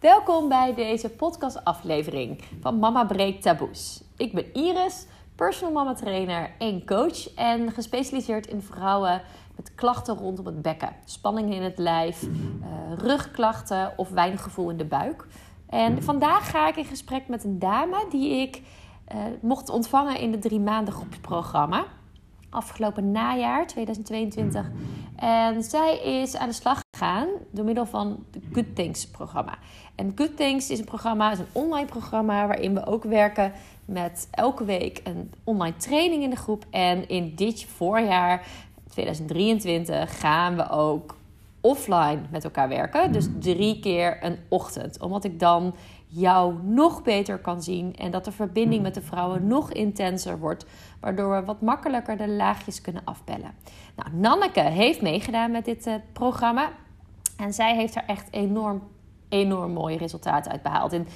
Welkom bij deze podcastaflevering van Mama Breekt Taboes. Ik ben Iris, personal mama trainer en coach en gespecialiseerd in vrouwen met klachten rondom het bekken. Spanningen in het lijf, uh, rugklachten of weinig gevoel in de buik. En vandaag ga ik in gesprek met een dame die ik uh, mocht ontvangen in de drie maanden groepsprogramma. Afgelopen najaar 2022. En zij is aan de slag gegaan door middel van het Good Things programma. En Good Things is een programma, is een online programma waarin we ook werken met elke week een online training in de groep. En in dit voorjaar 2023 gaan we ook offline met elkaar werken. Dus drie keer een ochtend. Omdat ik dan jou nog beter kan zien en dat de verbinding met de vrouwen nog intenser wordt, waardoor we wat makkelijker de laagjes kunnen afbellen. Nou, Nanneke heeft meegedaan met dit uh, programma en zij heeft er echt enorm, enorm mooie resultaten uit behaald. In,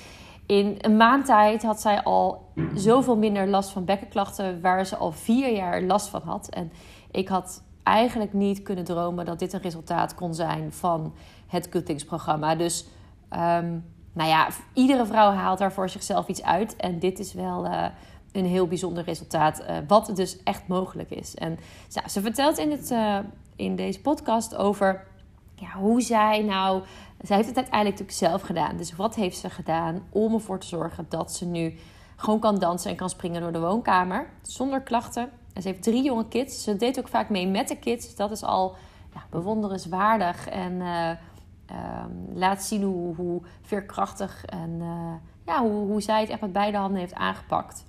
in een maand tijd had zij al zoveel minder last van bekkenklachten, waar ze al vier jaar last van had. En ik had eigenlijk niet kunnen dromen dat dit een resultaat kon zijn van het Good programma. Dus um, nou ja, iedere vrouw haalt daar voor zichzelf iets uit. En dit is wel uh, een heel bijzonder resultaat, uh, wat dus echt mogelijk is. En nou, ze vertelt in, het, uh, in deze podcast over ja, hoe zij nou. Zij heeft het uiteindelijk natuurlijk zelf gedaan. Dus wat heeft ze gedaan om ervoor te zorgen dat ze nu gewoon kan dansen en kan springen door de woonkamer zonder klachten. En ze heeft drie jonge kids. Ze deed ook vaak mee met de kids. Dat is al ja, bewonderenswaardig. En um, laat zien hoe, hoe veerkrachtig en uh, ja, hoe, hoe zij het echt met beide handen heeft aangepakt.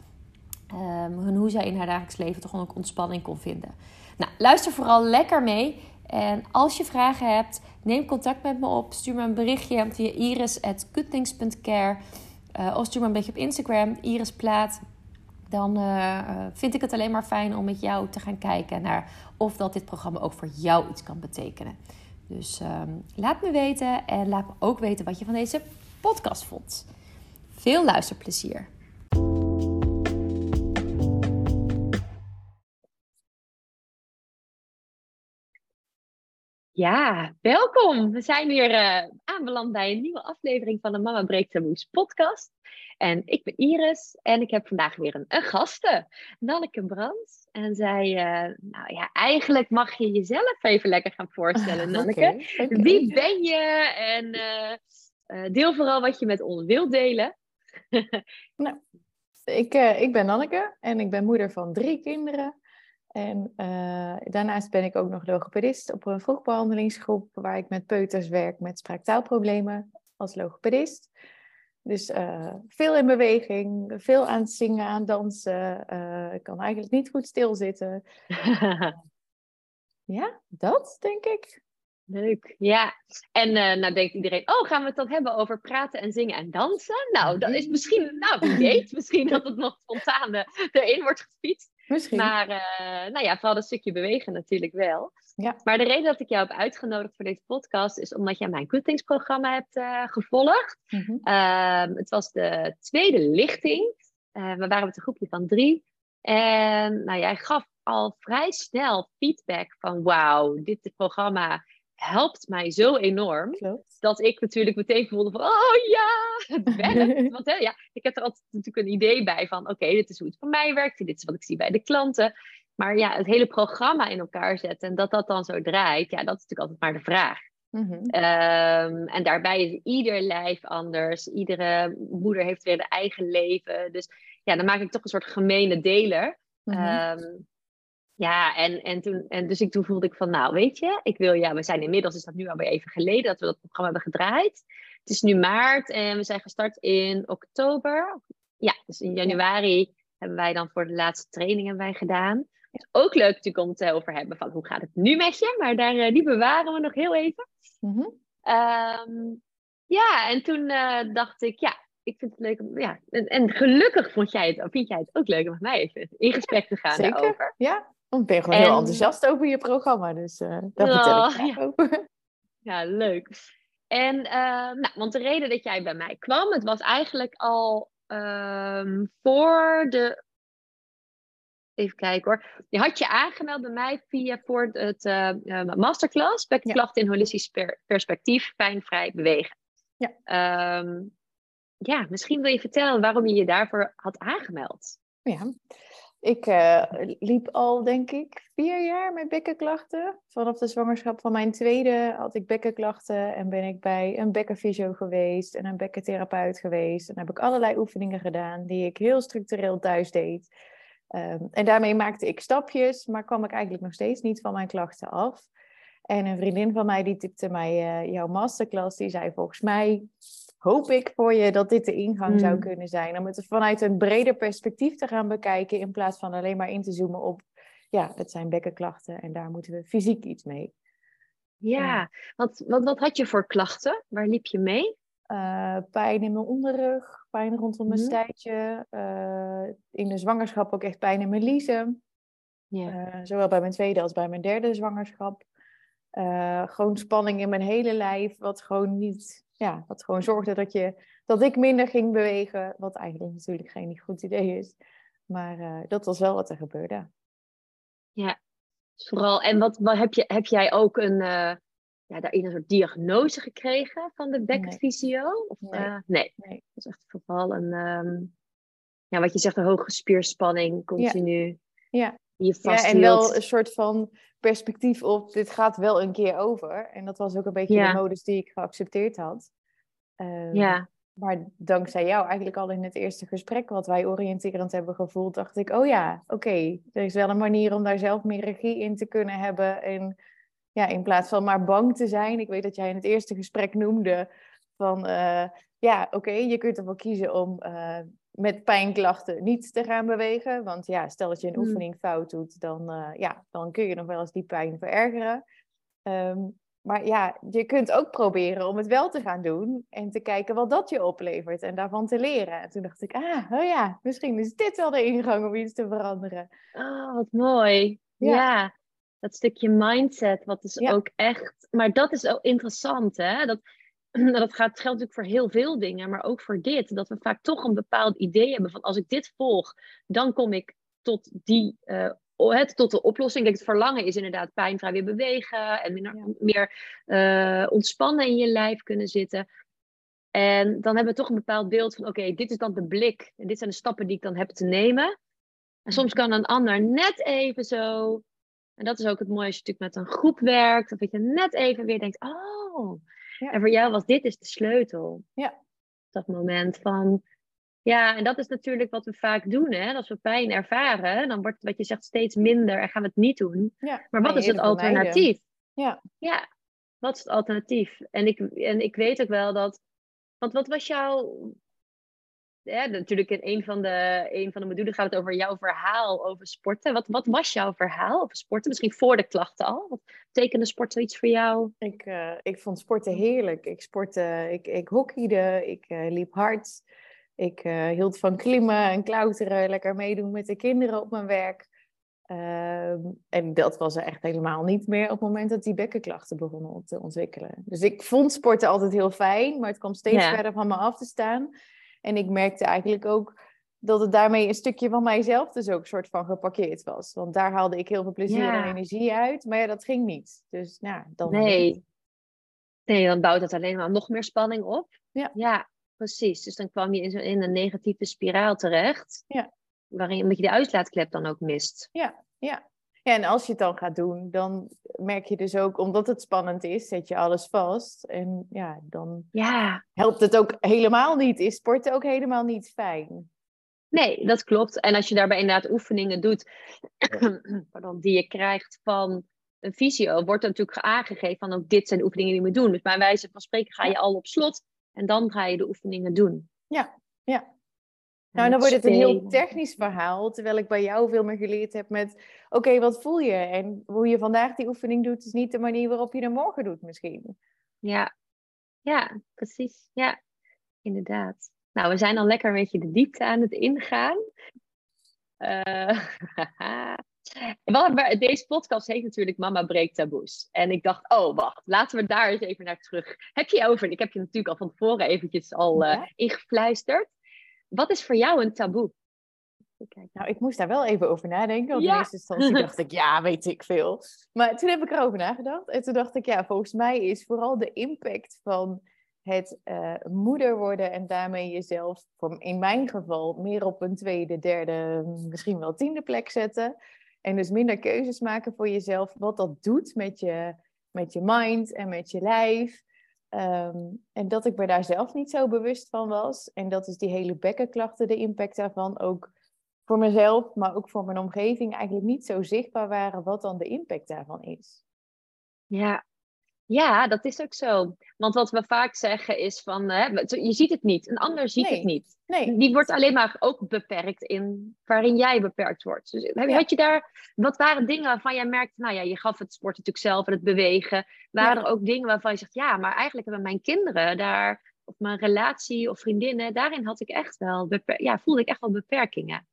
Um, en hoe zij in haar dagelijks leven toch ook ontspanning kon vinden. Nou, luister vooral lekker mee. En als je vragen hebt, neem contact met me op. Stuur me een berichtje via iris.goodthings.care. Uh, of stuur me een beetje op Instagram, Iris Plaat. Dan uh, vind ik het alleen maar fijn om met jou te gaan kijken naar of dat dit programma ook voor jou iets kan betekenen. Dus um, laat me weten en laat me ook weten wat je van deze podcast vond. Veel luisterplezier. Ja, welkom. We zijn weer uh, aanbeland bij een nieuwe aflevering van de Mama Breekt Taboes podcast. En ik ben Iris en ik heb vandaag weer een, een gaste, Nanneke Brands. En zij, uh, nou ja, eigenlijk mag je jezelf even lekker gaan voorstellen, Nanneke. Okay, okay. Wie ben je en uh, deel vooral wat je met ons wilt delen. nou, ik, ik ben Nanneke en ik ben moeder van drie kinderen. En daarnaast ben ik ook nog logopedist op een vroegbehandelingsgroep waar ik met peuters werk met spraaktaalproblemen als logopedist. Dus uh, veel in beweging, veel aan het zingen, aan het dansen. Uh, ik kan eigenlijk niet goed stilzitten. ja, dat denk ik. Leuk, ja. En uh, nou denkt iedereen, oh, gaan we het dan hebben over praten en zingen en dansen? Nou, dat is misschien, nou, wie weet, misschien dat het nog spontaan erin wordt gefietst. Misschien. Maar uh, nou ja, vooral dat stukje bewegen natuurlijk wel. Ja. Maar de reden dat ik jou heb uitgenodigd voor deze podcast is omdat jij mijn Good programma hebt uh, gevolgd. Mm -hmm. uh, het was de tweede lichting. Uh, we waren met een groepje van drie. En nou, jij gaf al vrij snel feedback van wauw, dit programma helpt mij zo enorm. Klopt. Dat ik natuurlijk meteen voelde van, oh ja, het werkt. Want hè, ja, ik heb er altijd natuurlijk een idee bij van, oké, okay, dit is hoe het voor mij werkt. Dit is wat ik zie bij de klanten. Maar ja, het hele programma in elkaar zetten en dat dat dan zo draait, ja, dat is natuurlijk altijd maar de vraag. Mm-hmm. Um, en daarbij is ieder lijf anders. Iedere moeder heeft weer een eigen leven. Dus ja, dan maak ik toch een soort gemene deler. Mm-hmm. Um, ja, en, en, toen, en dus ik, toen voelde ik van, nou weet je, ik wil, ja, we zijn inmiddels, is dat nu alweer even geleden dat we dat programma hebben gedraaid. Het is nu maart en we zijn gestart in oktober. Ja, dus in januari hebben wij dan voor de laatste training hebben wij gedaan. Ook leuk natuurlijk om het over hebben van hoe gaat het nu met je, maar daar, uh, die bewaren we nog heel even. Mm-hmm. Um, ja, en toen uh, dacht ik, ja, ik vind het leuk om, ja, en, en, gelukkig vond jij het, vind jij het ook leuk om met mij even in gesprek te gaan Zeker. daarover. Ja, ik ben gewoon en... heel enthousiast over je programma, dus uh, daar vertel ik ja. over. Ja, leuk. En, uh, nou, want de reden dat jij bij mij kwam, het was eigenlijk al um, voor de Even kijken hoor. Je had je aangemeld bij mij via voor het uh, masterclass. Bekkenklachten ja. in holistisch per perspectief, pijnvrij bewegen. Ja. Ehm, ja, misschien wil je vertellen waarom je je daarvoor had aangemeld. Ja, ik uh, liep al, denk ik, vier jaar met bekkenklachten. Vanaf de zwangerschap van mijn tweede had ik bekkenklachten en ben ik bij een bekkenfysio geweest en een bekkentherapeut geweest. En heb ik allerlei oefeningen gedaan die ik heel structureel thuis deed. Um, en daarmee maakte ik stapjes, maar kwam ik eigenlijk nog steeds niet van mijn klachten af. En een vriendin van mij die tipte mij uh, jouw masterclass, die zei volgens mij hoop ik voor je dat dit de ingang zou hmm. kunnen zijn. Om het vanuit een breder perspectief te gaan bekijken in plaats van alleen maar in te zoomen op, ja, het zijn bekkenklachten en daar moeten we fysiek iets mee. Ja, Want, wat, wat had je voor klachten? Waar liep je mee? Uh, pijn in mijn onderrug, pijn rondom mijn mm. stijtje. Uh, in de zwangerschap ook echt pijn in mijn liezen. Uh, zowel bij mijn tweede als bij mijn derde zwangerschap. Gewoon spanning in mijn hele lijf, wat gewoon niet ja, wat gewoon zorgde dat, je, dat ik minder ging bewegen. Wat eigenlijk natuurlijk geen goed idee is. Maar uh, dat was wel wat er gebeurde. Ja, vooral. En wat, wat heb, je, heb jij ook een, uh, ja, daarin een soort diagnose gekregen van de bekkenfysio? Nee. Of, nee. Nee. nee. Dat is echt vooral een, um, ja, wat je zegt, een hoge spierspanning continu. Ja. ja. Ja, en wel een soort van perspectief op, dit gaat wel een keer over. En dat was ook een beetje de modus die ik geaccepteerd had. Um, ja. Maar dankzij jou, eigenlijk al in het eerste gesprek wat wij oriënterend hebben gevoeld, dacht ik, oh ja, oké, er is wel een manier om daar zelf meer regie in te kunnen hebben. En ja, in plaats van maar bang te zijn. Ik weet dat jij in het eerste gesprek noemde van, uh, ja, oké, je kunt ervoor kiezen om uh, met pijnklachten niet te gaan bewegen. Want ja, stel dat je een hmm. oefening fout doet, dan, uh, ja, dan kun je nog wel eens die pijn verergeren. Um, maar ja, je kunt ook proberen om het wel te gaan doen en te kijken wat dat je oplevert en daarvan te leren. En toen dacht ik, ah, oh ja, misschien is dit wel de ingang om iets te veranderen. Oh, wat mooi. Ja, dat stukje mindset, wat is ook echt. Maar dat is ook interessant, hè? Dat, dat gaat, geldt natuurlijk voor heel veel dingen, maar ook voor dit. Dat we vaak toch een bepaald idee hebben van als ik dit volg, dan kom ik tot die uh, het, tot de oplossing. Denk, het verlangen is inderdaad pijnvrij weer bewegen en meer, meer uh, ontspannen in je lijf kunnen zitten. En dan hebben we toch een bepaald beeld van, oké, dit is dan de blik en dit zijn de stappen die ik dan heb te nemen. En soms kan een ander net even zo, en dat is ook het mooie als je natuurlijk met een groep werkt, of dat je net even weer denkt, oh, en voor jou was dit is de sleutel. Ja. Dat moment van, ja, en dat is natuurlijk wat we vaak doen. Hè? Als we pijn ervaren, dan wordt wat je zegt steeds minder en gaan we het niet doen. Ja, maar wat is het alternatief? Ja. ja, wat is het alternatief? En ik, en ik weet ook wel dat. Want wat was jouw. Ja, natuurlijk in een van, de, een van de modules gaat het over jouw verhaal over sporten. Wat, wat was jouw verhaal over sporten? Misschien voor de klachten al. Wat betekende sport zoiets voor jou? Ik, uh, ik vond sporten heerlijk. Ik sportte, ik, ik hockeyde, ik uh, liep hard. Ik uh, hield van klimmen en klauteren, lekker meedoen met de kinderen op mijn werk. Uh, en dat was er echt helemaal niet meer op het moment dat die bekkenklachten begonnen te ontwikkelen. Dus ik vond sporten altijd heel fijn, maar het kwam steeds verder van me af te staan. En ik merkte eigenlijk ook dat het daarmee een stukje van mijzelf dus ook een soort van geparkeerd was. Want daar haalde ik heel veel plezier en energie uit, maar ja, dat ging niet. Dus nou, dan... Nee. Nee, dan bouwt het alleen maar nog meer spanning op. Ja. ja. Precies, dus dan kwam je in, zo, in een negatieve spiraal terecht. Ja. Waarin je de uitlaatklep dan ook mist. Ja, ja. Ja, en als je het dan gaat doen, dan merk je dus ook, omdat het spannend is, zet je alles vast. En ja, dan ja. helpt het ook helemaal niet. Is sporten ook helemaal niet fijn? Nee, dat klopt. En als je daarbij inderdaad oefeningen doet, pardon, die je krijgt van een visio, wordt er natuurlijk aangegeven van ook dit zijn de oefeningen die je moet doen. Dus bij wijze van spreken ga je al op slot en dan ga je de oefeningen doen. Ja, ja. Nou, en dan wordt het een heel technisch verhaal, terwijl ik bij jou veel meer geleerd heb met, oké, wat voel je? En hoe je vandaag die oefening doet, is niet de manier waarop je hem morgen doet misschien. Ja, ja, precies. Ja, inderdaad. Nou, we zijn al lekker een beetje de diepte aan het ingaan. Uh, Deze podcast heet natuurlijk Mama breekt taboes. En ik dacht, oh wacht, laten we daar eens even naar terug. Heb je over, ik heb je natuurlijk al van tevoren eventjes al uh, ingefluisterd. Wat is voor jou een taboe? Nou, ik moest daar wel even over nadenken. Want in eerste instantie dacht ik, ja, weet ik veel. Maar toen heb ik erover nagedacht. En toen dacht ik, ja, volgens mij is vooral de impact van het uh, moeder worden en daarmee jezelf, in mijn geval, meer op een tweede, derde, misschien wel tiende plek zetten. En dus minder keuzes maken voor jezelf, wat dat doet met je, met je mind en met je lijf. Ehm, en dat ik me daar zelf niet zo bewust van was. En dat is die hele bekkenklachten, de impact daarvan ook voor mezelf, maar ook voor mijn omgeving eigenlijk niet zo zichtbaar waren wat dan de impact daarvan is. Ja, ja, dat is ook zo. Want wat we vaak zeggen is van, hè, je ziet het niet, een ander ziet het niet. Nee. Die wordt alleen maar ook beperkt in waarin jij beperkt wordt. Dus had je daar, wat waren dingen waarvan jij merkte, nou ja, je gaf het sport natuurlijk zelf en het bewegen. Waren er ook dingen waarvan je zegt, ja, maar eigenlijk hebben mijn kinderen daar, of mijn relatie of vriendinnen, daarin had ik echt wel, ja, voelde ik echt wel beperkingen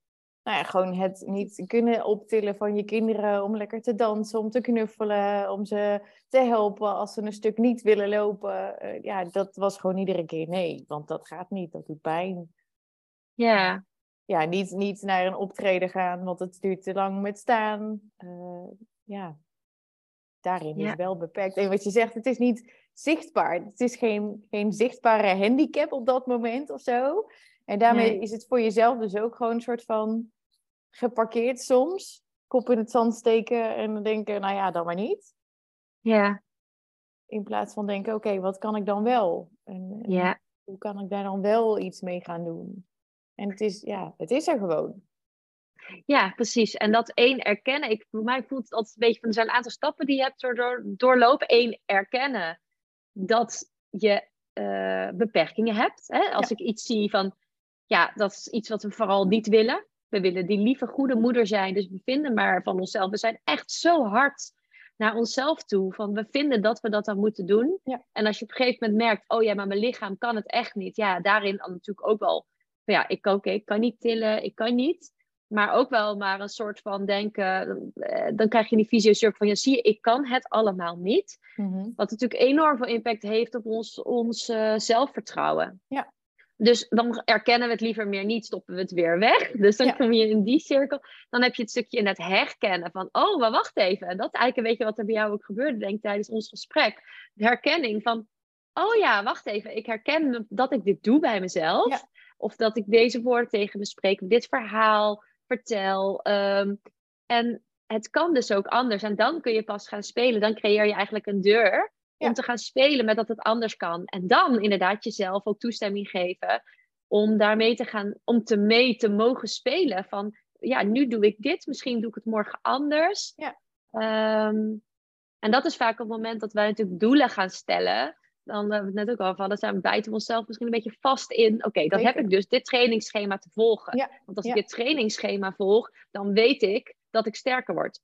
nou ja, gewoon het niet kunnen optillen van je kinderen om lekker te dansen, om te knuffelen, om ze te helpen als ze een stuk niet willen lopen. Uh, ja, dat was gewoon iedere keer nee, want dat gaat niet, dat doet pijn. Ja. Ja, niet, niet naar een optreden gaan, want het duurt te lang met staan. Uh, ja, daarin is wel beperkt. En wat je zegt, het is niet zichtbaar. Het is geen, geen zichtbare handicap op dat moment of zo. En daarmee is het voor jezelf dus ook gewoon een soort van geparkeerd soms. Kop in het zand steken en denken, nou ja, dan maar niet. Ja. In plaats van denken, oké, wat kan ik dan wel? En, ja. Hoe kan ik daar dan wel iets mee gaan doen? En het is, ja, het is er gewoon. Ja, precies. En dat één erkennen, ik, voor mij voelt het altijd een beetje van, er zijn een aantal stappen die je hebt door, doorlopen. Eén, erkennen dat je uh, beperkingen hebt. Hè? Als ik iets zie van, ja, dat is iets wat we vooral niet willen. We willen die lieve, goede moeder zijn. Dus we vinden maar van onszelf. We zijn echt zo hard naar onszelf toe. Van we vinden dat we dat dan moeten doen. Ja. En als je op een gegeven moment merkt, oh ja, maar mijn lichaam kan het echt niet. Ja, daarin dan natuurlijk ook wel. Ja, ik, oké, ik kan niet tillen, ik kan niet. Maar ook wel maar een soort van denken, eh, dan krijg je die visie van, ja zie je, ik kan het allemaal niet. Mhm. Wat natuurlijk enorm veel impact heeft op ons, ons uh, zelfvertrouwen. Ja. Dus dan erkennen we het liever meer niet, stoppen we het weer weg. Dus dan kom je in die cirkel. Dan heb je het stukje in het herkennen van, oh, maar wacht even. En dat eigenlijk een beetje wat er bij jou ook gebeurde, denk ik, tijdens ons gesprek. De herkenning van, oh ja, wacht even. Ik herken dat ik dit doe bij mezelf. Of dat ik deze woorden tegen me spreek, dit verhaal vertel. Ehm, en het kan dus ook anders. En dan kun je pas gaan spelen. Dan creëer je eigenlijk een deur om te gaan spelen met dat het anders kan. En dan inderdaad jezelf ook toestemming geven om daarmee te gaan, om te mee te mogen spelen. Van ja, nu doe ik dit, misschien doe ik het morgen anders. Ja. Ehm, en dat is vaak op het moment dat wij natuurlijk doelen gaan stellen. Dan hebben we het net ook al van, dan zijn we bijten onszelf misschien een beetje vast in. Oké, dan heb ik dus dit trainingsschema te volgen. Ja. Want als ik dit trainingsschema volg, dan weet ik dat ik sterker word.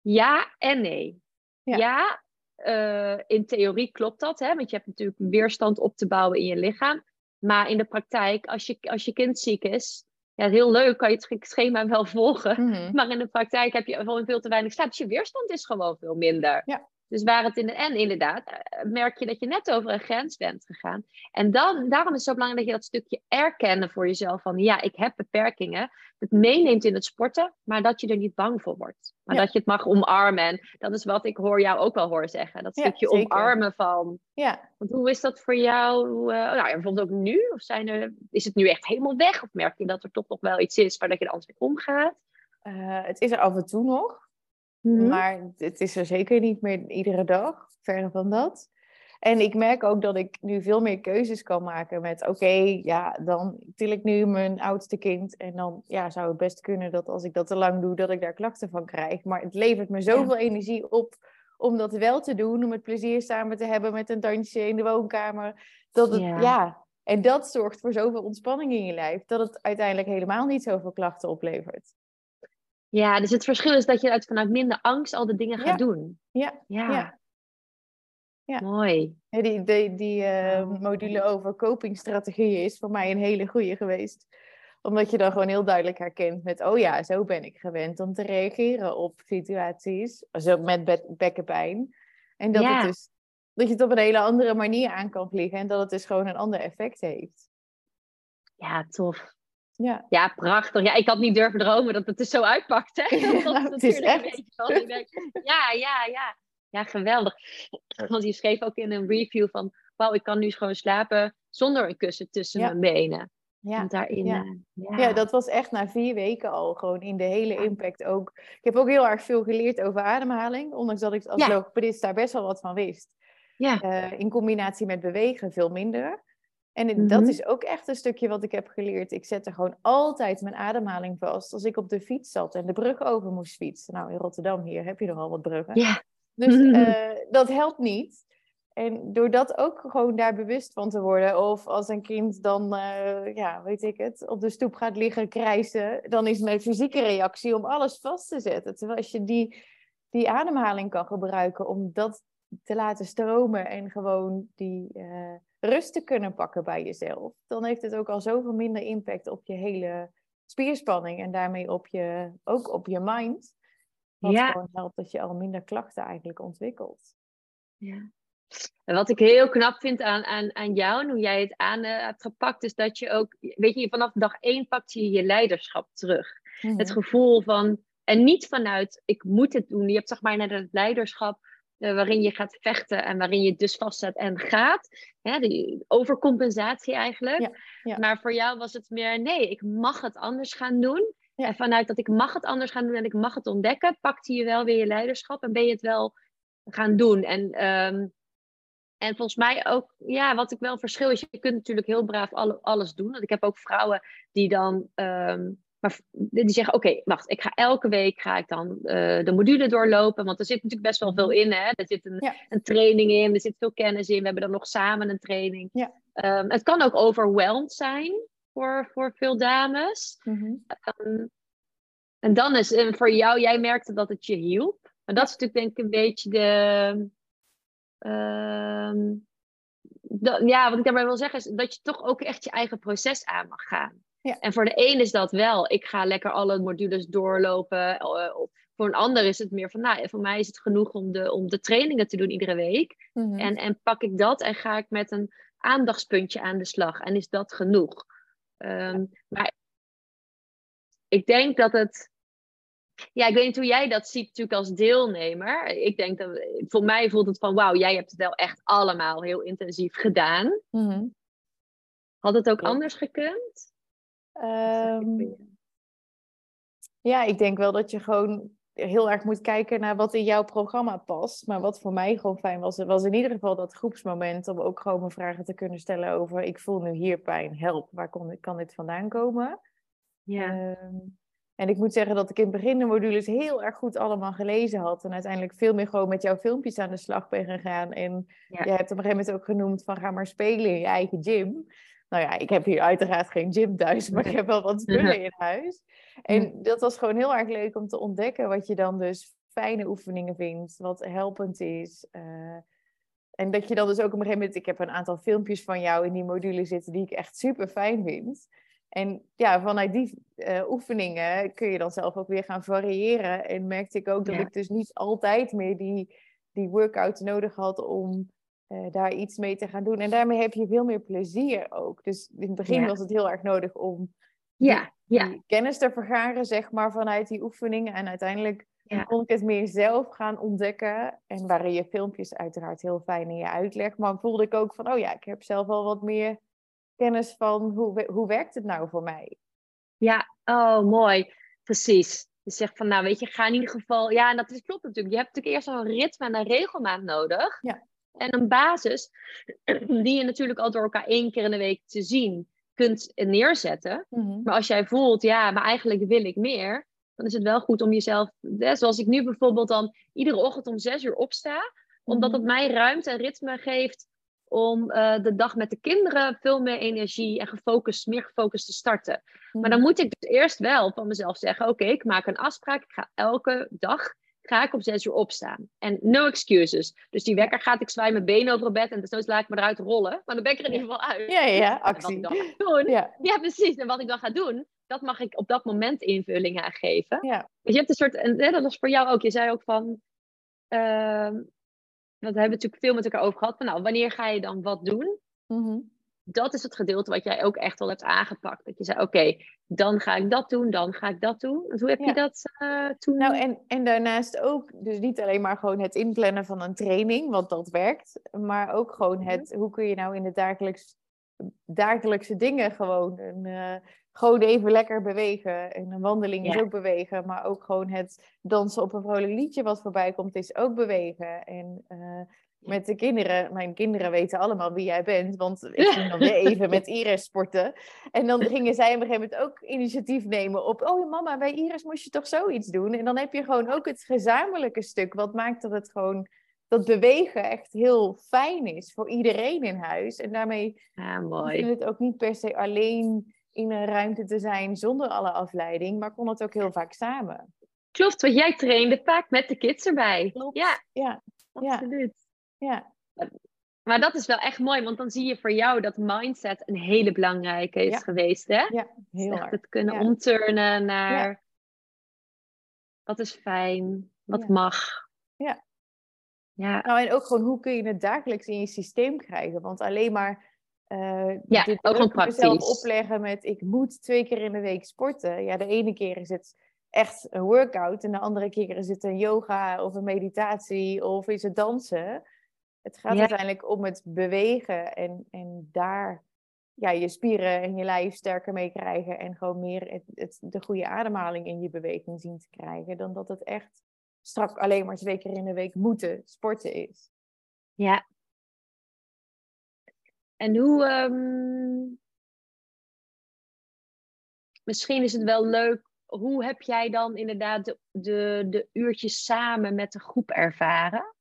Ja en nee. Ja, ja uh, in theorie klopt dat, hè? want je hebt natuurlijk weerstand op te bouwen in je lichaam. Maar in de praktijk, als je, als je kind ziek is, ja, heel leuk, kan je het schema wel volgen. Mhm. Maar in de praktijk heb je gewoon veel te weinig slaap. Dus je weerstand is gewoon veel minder. Ja. Dus waar het in de en inderdaad, eh, merk je dat je net over een grens bent gegaan. En dan, daarom is het zo belangrijk dat je dat stukje erkennen voor jezelf. Van ja, ik heb beperkingen. Het meeneemt in het sporten, maar dat je er niet bang voor wordt. Maar dat je het mag omarmen. En dat is wat ik hoor jou ook wel horen zeggen. Dat stukje omarmen van. Ja. Want hoe is dat voor jou? Uh, nou, bijvoorbeeld ook nu? Of zijn er, is het nu echt helemaal weg? Of merk je dat er toch nog wel iets is waar dat je er anders mee omgaat? Uh, het is er af en toe nog. Mhm. Maar het is er zeker niet meer iedere dag, verre van dat. En ik merk ook dat ik nu veel meer keuzes kan maken met oké, ja, dan til ik nu mijn oudste kind. En dan ja, zou het best kunnen dat als ik dat te lang doe, dat ik daar klachten van krijg. Maar het levert me zoveel energie op om dat wel te doen, om het plezier samen te hebben met een dansje in de woonkamer. Dat het, Ja. ja. En dat zorgt voor zoveel ontspanning in je lijf, dat het uiteindelijk helemaal niet zoveel klachten oplevert. Ja, dus het verschil is dat je uit, vanuit minder angst al de dingen gaat Ja. doen. Ja, Ja. Ja. Ja. Mooi. Die die, die eh, module over copingstrategieën is voor mij een hele goede geweest. Omdat je dan gewoon heel duidelijk herkent met, oh ja, zo ben ik gewend om te reageren op situaties zo met be- bekkenpijn. En dat, het dus, dat je het op een hele andere manier aan kan vliegen en dat het dus gewoon een ander effect heeft. Ja, tof. Ja, Ja, prachtig. Ja, ik had niet durven dromen dat het er zo uitpakt. Hè? Ja, Dat het is natuurlijk echt. een beetje van, ik denk, ja, ja, ja. Ja, geweldig. Want je schreef ook in een review van wauw, ik kan nu gewoon slapen zonder een kussen tussen mijn benen. Ja. daarin, ja. Uh, ja. ja. dat was echt na vier weken al gewoon in de hele impact ook. Ik heb ook heel erg veel geleerd over ademhaling, ondanks dat ik als ja. logopedist daar best wel wat van wist. Ja. Uh, in combinatie met bewegen veel minder. En mm -hmm. dat is ook echt een stukje wat ik heb geleerd. Ik zette gewoon altijd mijn ademhaling vast. Als ik op de fiets zat en de brug over moest fietsen. Nou, in Rotterdam hier heb je nogal wat bruggen. Ja. Dus uh, dat helpt niet. En door dat ook gewoon daar bewust van te worden. Of als een kind dan, uh, ja, weet ik het, op de stoep gaat liggen krijsen. Dan is mijn fysieke reactie om alles vast te zetten. Terwijl als je die, die ademhaling kan gebruiken om dat te laten stromen. En gewoon die uh, rust te kunnen pakken bij jezelf. Dan heeft het ook al zoveel minder impact op je hele spierspanning. En daarmee op je, ook op je mind. Wat ja. gewoon helpt dat je al minder klachten eigenlijk ontwikkelt. Ja. En wat ik heel knap vind aan, aan, aan jou, en hoe jij het aan uh, hebt gepakt, is dat je ook, weet je, vanaf dag één pakt je je leiderschap terug. Mm -hmm. Het gevoel van, en niet vanuit, ik moet het doen. Je hebt zeg maar net het leiderschap uh, waarin je gaat vechten en waarin je dus vastzet en gaat. Ja, die overcompensatie eigenlijk. Ja, ja. Maar voor jou was het meer, nee, ik mag het anders gaan doen. Ja. En vanuit dat ik mag het anders gaan doen en ik mag het ontdekken, pakte je wel weer je leiderschap en ben je het wel gaan doen. En, um, en volgens mij ook, ja, wat ik wel verschil is, je kunt natuurlijk heel braaf alle, alles doen. Want ik heb ook vrouwen die dan, um, maar die zeggen, oké, okay, wacht, ik ga elke week ga ik dan uh, de module doorlopen. Want er zit natuurlijk best wel veel in, hè. Er zit een, ja. een training in, er zit veel kennis in. We hebben dan nog samen een training. Ja. Um, het kan ook overwhelmed zijn voor, voor veel dames. Mm -hmm. um, en dan is en voor jou, jij merkte dat het je hielp. Maar dat is natuurlijk denk ik een beetje de... Um, dat, ja, wat ik daarbij wil zeggen is dat je toch ook echt je eigen proces aan mag gaan. Ja. En voor de een is dat wel. Ik ga lekker alle modules doorlopen. Uh, voor een ander is het meer van, nou, voor mij is het genoeg om de, om de trainingen te doen iedere week. Mm -hmm. en, en pak ik dat en ga ik met een aandachtspuntje aan de slag. En is dat genoeg? Um, ja. Maar ik denk dat het ja, ik weet niet hoe jij dat ziet natuurlijk als deelnemer. Ik denk dat, voor mij voelt het van, wauw, jij hebt het wel echt allemaal heel intensief gedaan. Mm -hmm. Had het ook ja. anders gekund? Um, ja, ik denk wel dat je gewoon heel erg moet kijken naar wat in jouw programma past. Maar wat voor mij gewoon fijn was, was in ieder geval dat groepsmoment om ook gewoon mijn vragen te kunnen stellen over, ik voel nu hier pijn, help, waar kon, kan dit vandaan komen? Ja. Um, en ik moet zeggen dat ik in het begin de modules heel erg goed allemaal gelezen had. En uiteindelijk veel meer gewoon met jouw filmpjes aan de slag ben gegaan. En ja. je hebt op een gegeven moment ook genoemd van ga maar spelen in je eigen gym. Nou ja, ik heb hier uiteraard geen gym thuis, maar ik heb wel wat spullen in huis. En dat was gewoon heel erg leuk om te ontdekken wat je dan dus fijne oefeningen vindt, wat helpend is. Uh, en dat je dan dus ook op een gegeven moment, ik heb een aantal filmpjes van jou in die module zitten die ik echt super fijn vind. En ja, vanuit die uh, oefeningen kun je dan zelf ook weer gaan variëren. En merkte ik ook dat Ja. ik dus niet altijd meer die, die workout nodig had om uh, daar iets mee te gaan doen. En daarmee heb je veel meer plezier ook. Dus in het begin Ja. was het heel erg nodig om Ja, ja, die kennis te vergaren, zeg maar, vanuit die oefeningen. En uiteindelijk Ja. kon ik het meer zelf gaan ontdekken. En waren je filmpjes uiteraard heel fijn in je uitleg. Maar voelde ik ook van, oh ja, ik heb zelf al wat meer kennis van hoe, hoe werkt het nou voor mij. ja. Oh, mooi. Precies. Je zegt van, nou weet je, ga in ieder geval... Ja, en dat is, klopt natuurlijk. Je hebt natuurlijk eerst al een ritme en een regelmaat nodig. Ja. En een basis die je natuurlijk al door elkaar één keer in de week te zien kunt neerzetten. Maar als jij voelt, ja, maar eigenlijk wil ik meer, dan is het wel goed om jezelf, hè, zoals ik nu bijvoorbeeld dan iedere ochtend om zes uur opsta, omdat Mhm. het mij ruimte en ritme geeft om eh, de dag met de kinderen veel meer energie en gefocust, meer gefocust te starten. Maar dan moet ik dus eerst wel van mezelf zeggen, oké, ik maak een afspraak, ik ga elke dag ga ik om zes uur opstaan. En no excuses. Dus die wekker gaat, ik zwaai mijn benen over het bed en desnoods laat ik me eruit rollen. Maar dan ben ik er in ieder geval uit. Ja, ja, ja, En wat actie. ik dan ga doen, Ja, ja, precies. En wat ik dan ga doen, dat mag ik op dat moment invulling aan geven. ja. Dus je hebt een soort, en dat was voor jou ook, je zei ook van, ehm want we hebben natuurlijk veel met elkaar over gehad, van nou, wanneer ga je dan wat doen? Mhm. Dat is het gedeelte wat jij ook echt wel hebt aangepakt. Dat je zei, oké, dan ga ik dat doen, dan ga ik dat doen. Dus hoe heb je dat uh, toen? Nou, en, en daarnaast ook, dus niet alleen maar gewoon het inplannen van een training, want dat werkt. Maar ook gewoon mhm. het, hoe kun je nou in de dagelijks, dagelijkse dingen gewoon, een, uh, gewoon even lekker bewegen. En een wandeling is ook bewegen, maar ook gewoon het dansen op een vrolijk liedje wat voorbij komt, is ook bewegen. En uh, met de kinderen. Mijn kinderen weten allemaal wie jij bent, want ik ging dan weer even met Iris sporten. En dan gingen zij op een gegeven moment ook initiatief nemen op, oh mama, bij Iris moest je toch zoiets doen? En dan heb je gewoon ook het gezamenlijke stuk, wat maakt dat het gewoon, dat bewegen echt heel fijn is voor iedereen in huis. En daarmee ja, mooi. je het ook niet per se alleen in een ruimte te zijn zonder alle afleiding, maar kon het ook heel vaak samen. Klopt, want jij trainde vaak met de kids erbij. Klopt. Ja, ja. absoluut. Ja. Maar dat is wel echt mooi, want dan zie je voor jou dat mindset een hele belangrijke is geweest, hè? Ja, heel dus erg. Het kunnen omturnen naar wat is fijn, wat mag. Ja. ja. Nou, en ook gewoon hoe kun je het dagelijks in je systeem krijgen? Want alleen maar uh, ja, dit ook gewoon praktisch. opleggen met ik moet twee keer in de week sporten. Ja, de ene keer is het echt een workout en de andere keer is het een yoga of een meditatie of is het dansen. Het gaat uiteindelijk om het bewegen en, en daar ja, je spieren en je lijf sterker mee krijgen en gewoon meer het, het, de goede ademhaling in je beweging zien te krijgen, dan dat het echt strak alleen maar twee keer in de week moeten sporten is. Ja. En hoe. Um... Misschien is het wel leuk. Hoe heb jij dan inderdaad de, de, de uurtjes samen met de groep ervaren?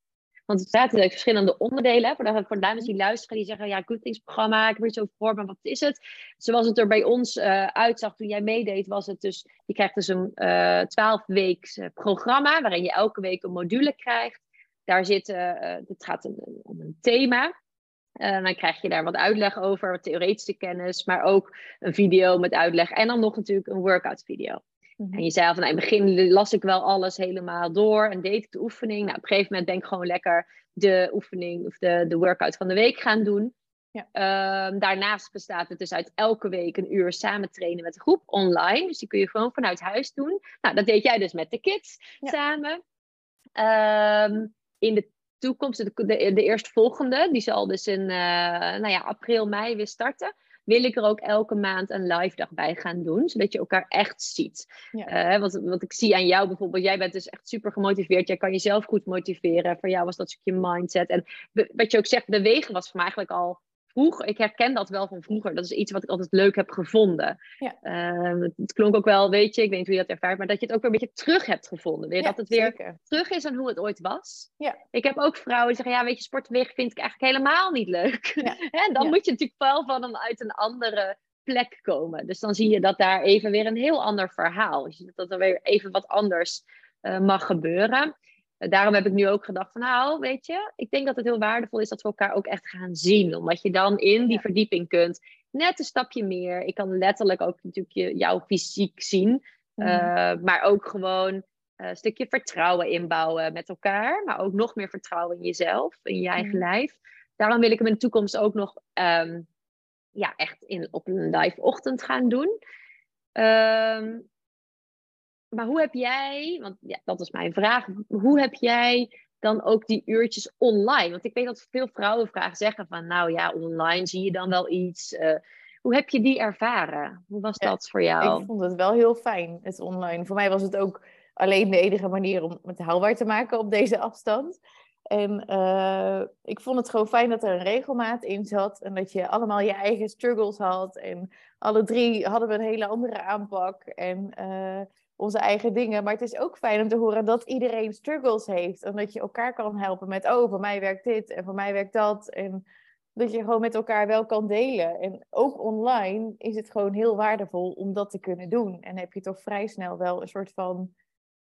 Want het zaten er verschillende onderdelen. Voor de, voor dames die luisteren, die zeggen: Ja, Good ik heb er zo voor, maar wat is het? Zoals het er bij ons uh, uitzag toen jij meedeed, was het dus: je krijgt dus een eh, 12-weeks programma waarin je elke week een module krijgt. Daar zit, het gaat om een thema. Uh, dan krijg je daar wat uitleg over, wat theoretische kennis, maar ook een video met uitleg. En dan nog natuurlijk een workout video. En mhm. je zei al van, nou, in het begin las ik wel alles helemaal door en deed ik de oefening. Nou, op een gegeven moment ben ik gewoon lekker de oefening of de, de workout van de week gaan doen. Ja. Ehm, daarnaast bestaat het dus uit elke week een uur samen trainen met de groep online. Dus die kun je gewoon vanuit huis doen. Nou, dat deed jij dus met de kids samen. Um, in de toekomst, de, de, de eerstvolgende, die zal dus in uh, nou ja, april, mei weer starten wil ik er ook elke maand een live dag bij gaan doen, zodat je elkaar echt ziet. Ja. Uh, wat, wat ik zie aan jou bijvoorbeeld, jij bent dus echt super gemotiveerd, jij kan jezelf goed motiveren. Voor jou was dat stukje mindset. En wat je ook zegt, bewegen was voor mij eigenlijk al ik herken dat wel van vroeger. Dat is iets wat ik altijd leuk heb gevonden. Ja. Uh, het klonk ook wel, weet je, ik weet niet hoe je dat ervaart, maar dat je het ook weer een beetje terug hebt gevonden. Weer, dat het weer terug is aan hoe het ooit was. Ja. Ik heb ook vrouwen die zeggen, ja, weet je, sportweg vind ik eigenlijk helemaal niet leuk. en dan moet je natuurlijk wel van een, uit een andere plek komen. Dus dan zie je dat daar even weer een heel ander verhaal. Dus dat er weer even wat anders uh, mag gebeuren. Daarom heb ik nu ook gedacht van nou, weet je, ik denk dat het heel waardevol is dat we elkaar ook echt gaan zien. Omdat je dan in die verdieping kunt. Net een stapje meer. Ik kan letterlijk ook natuurlijk je, jouw fysiek zien. Mhm. Eh, maar ook gewoon eh, een stukje vertrouwen inbouwen met elkaar. Maar ook nog meer vertrouwen in jezelf, in je eigen mhm. lijf. Daarom wil ik hem in de toekomst ook nog ehm, ja, echt in, op een live ochtend gaan doen. Um, maar hoe heb jij, want ja, dat is mijn vraag, hoe heb jij dan ook die uurtjes online? Want ik weet dat veel vrouwen vragen zeggen van, nou ja, online zie je dan wel iets. Uh, hoe heb je die ervaren? Hoe was dat voor jou? Ik vond het wel heel fijn, het online. Voor mij was het ook alleen de enige manier om het haalbaar te maken op deze afstand. En uh, ik vond het gewoon fijn dat er een regelmaat in zat. En dat je allemaal je eigen struggles had. En alle drie hadden we een hele andere aanpak. En uh, onze eigen dingen. Maar het is ook fijn om te horen dat iedereen struggles heeft. En dat je elkaar kan helpen met, oh, voor mij werkt dit en voor mij werkt dat. En dat je gewoon met elkaar wel kan delen. En ook online is het gewoon heel waardevol om dat te kunnen doen. En heb je toch vrij snel wel een soort van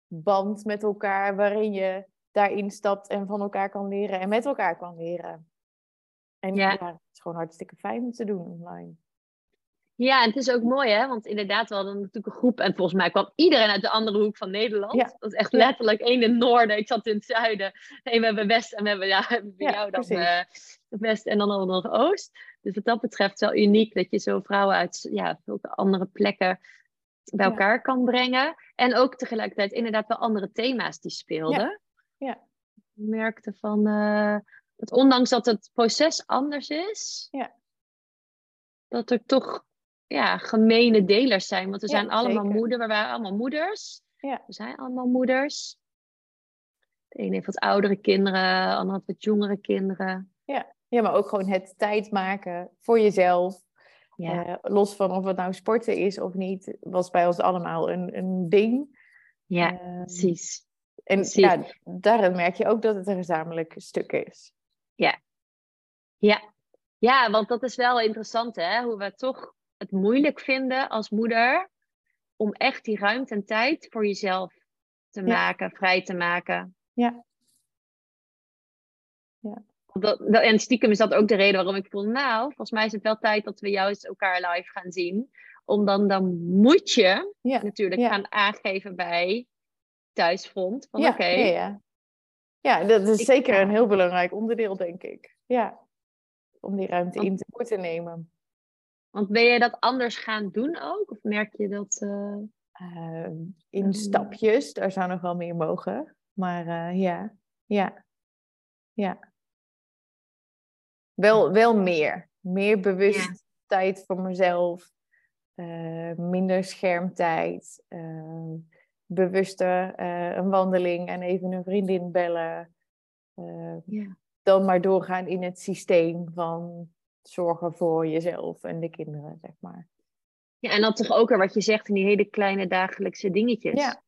band met elkaar waarin je daarin stapt en van elkaar kan leren en met elkaar kan leren. En ja, ja het is gewoon hartstikke fijn om te doen online. Ja, en het is ook mooi, hè? Want inderdaad, we hadden natuurlijk een groep. En volgens mij kwam iedereen uit de andere hoek van Nederland. Ja. Dat is echt letterlijk één in het noorden. Ik zat in het zuiden. Nee, we hebben west en we hebben, ja, bij jou dan uh, west en dan nog oost. Dus wat dat betreft wel uniek dat je zo vrouwen uit ja, veel andere plekken bij elkaar kan brengen. En ook tegelijkertijd inderdaad wel andere thema's die speelden. Ja. ja. Ik merkte van uh, dat ondanks dat het proces anders is, ja. dat er toch ja, gemene delers zijn. Want we zijn allemaal moeder, we waren allemaal moeders. Ja. We zijn allemaal moeders. De ene heeft wat oudere kinderen, de andere wat jongere kinderen. Ja. ja, maar ook gewoon het tijd maken voor jezelf. Ja. Uh, los van of het nou sporten is of niet, was bij ons allemaal een, een ding. Ja, uh, precies. En precies. ja, daarin merk je ook dat het een gezamenlijk stuk is. Ja. Ja. Ja, want dat is wel interessant, hè? Hoe we toch het moeilijk vinden als moeder om echt die ruimte en tijd voor jezelf te Ja. maken, vrij te maken. Ja. Ja. Dat, dat- en stiekem is dat ook de reden waarom ik voel, nou, volgens mij is het wel tijd dat we juist elkaar live gaan zien. Om dan, dan moet je Ja. natuurlijk Ja. gaan aangeven bij thuisfront. Van Ja, oké, ja, ja. ja, dat is Ik zeker een heel belangrijk onderdeel, denk ik. Ja, om die ruimte Want- in te moeten nemen. Want ben je dat anders gaan doen ook? Of merk je dat... eh, Ehm, in Mm. stapjes, daar zou nog wel meer mogen. Maar eh, ja, ja, ja. Wel, wel meer. Meer bewust Ja. tijd voor mezelf. eh, minder schermtijd. eh, bewuster eh, een wandeling en even een vriendin bellen. eh, ja. dan maar doorgaan in het systeem van zorgen voor jezelf en de kinderen, zeg maar. ja, en dan toch ook weer wat je zegt in die hele kleine dagelijkse dingetjes. Ja.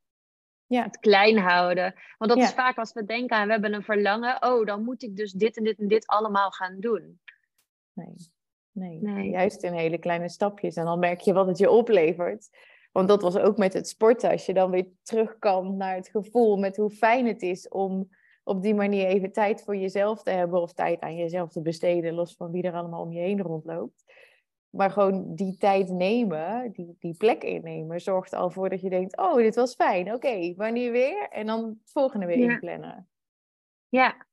Ja. Het klein houden. Want dat Ja. is vaak als we denken aan, we hebben een verlangen. Oh, dan moet ik dus dit en dit en dit allemaal gaan doen. Nee. Nee. Nee. juist in hele kleine stapjes. En dan merk je wat het je oplevert. Want dat was ook met het sporten. Als je dan weer terug kan naar het gevoel met hoe fijn het is om op die manier even tijd voor jezelf te hebben. Of tijd aan jezelf te besteden, los van wie er allemaal om je heen rondloopt. Maar gewoon die tijd nemen, die, die plek innemen, zorgt al voor dat je denkt: Oh, dit was fijn. Oké, wanneer weer? En dan het volgende weer Ja. inplannen. Ja,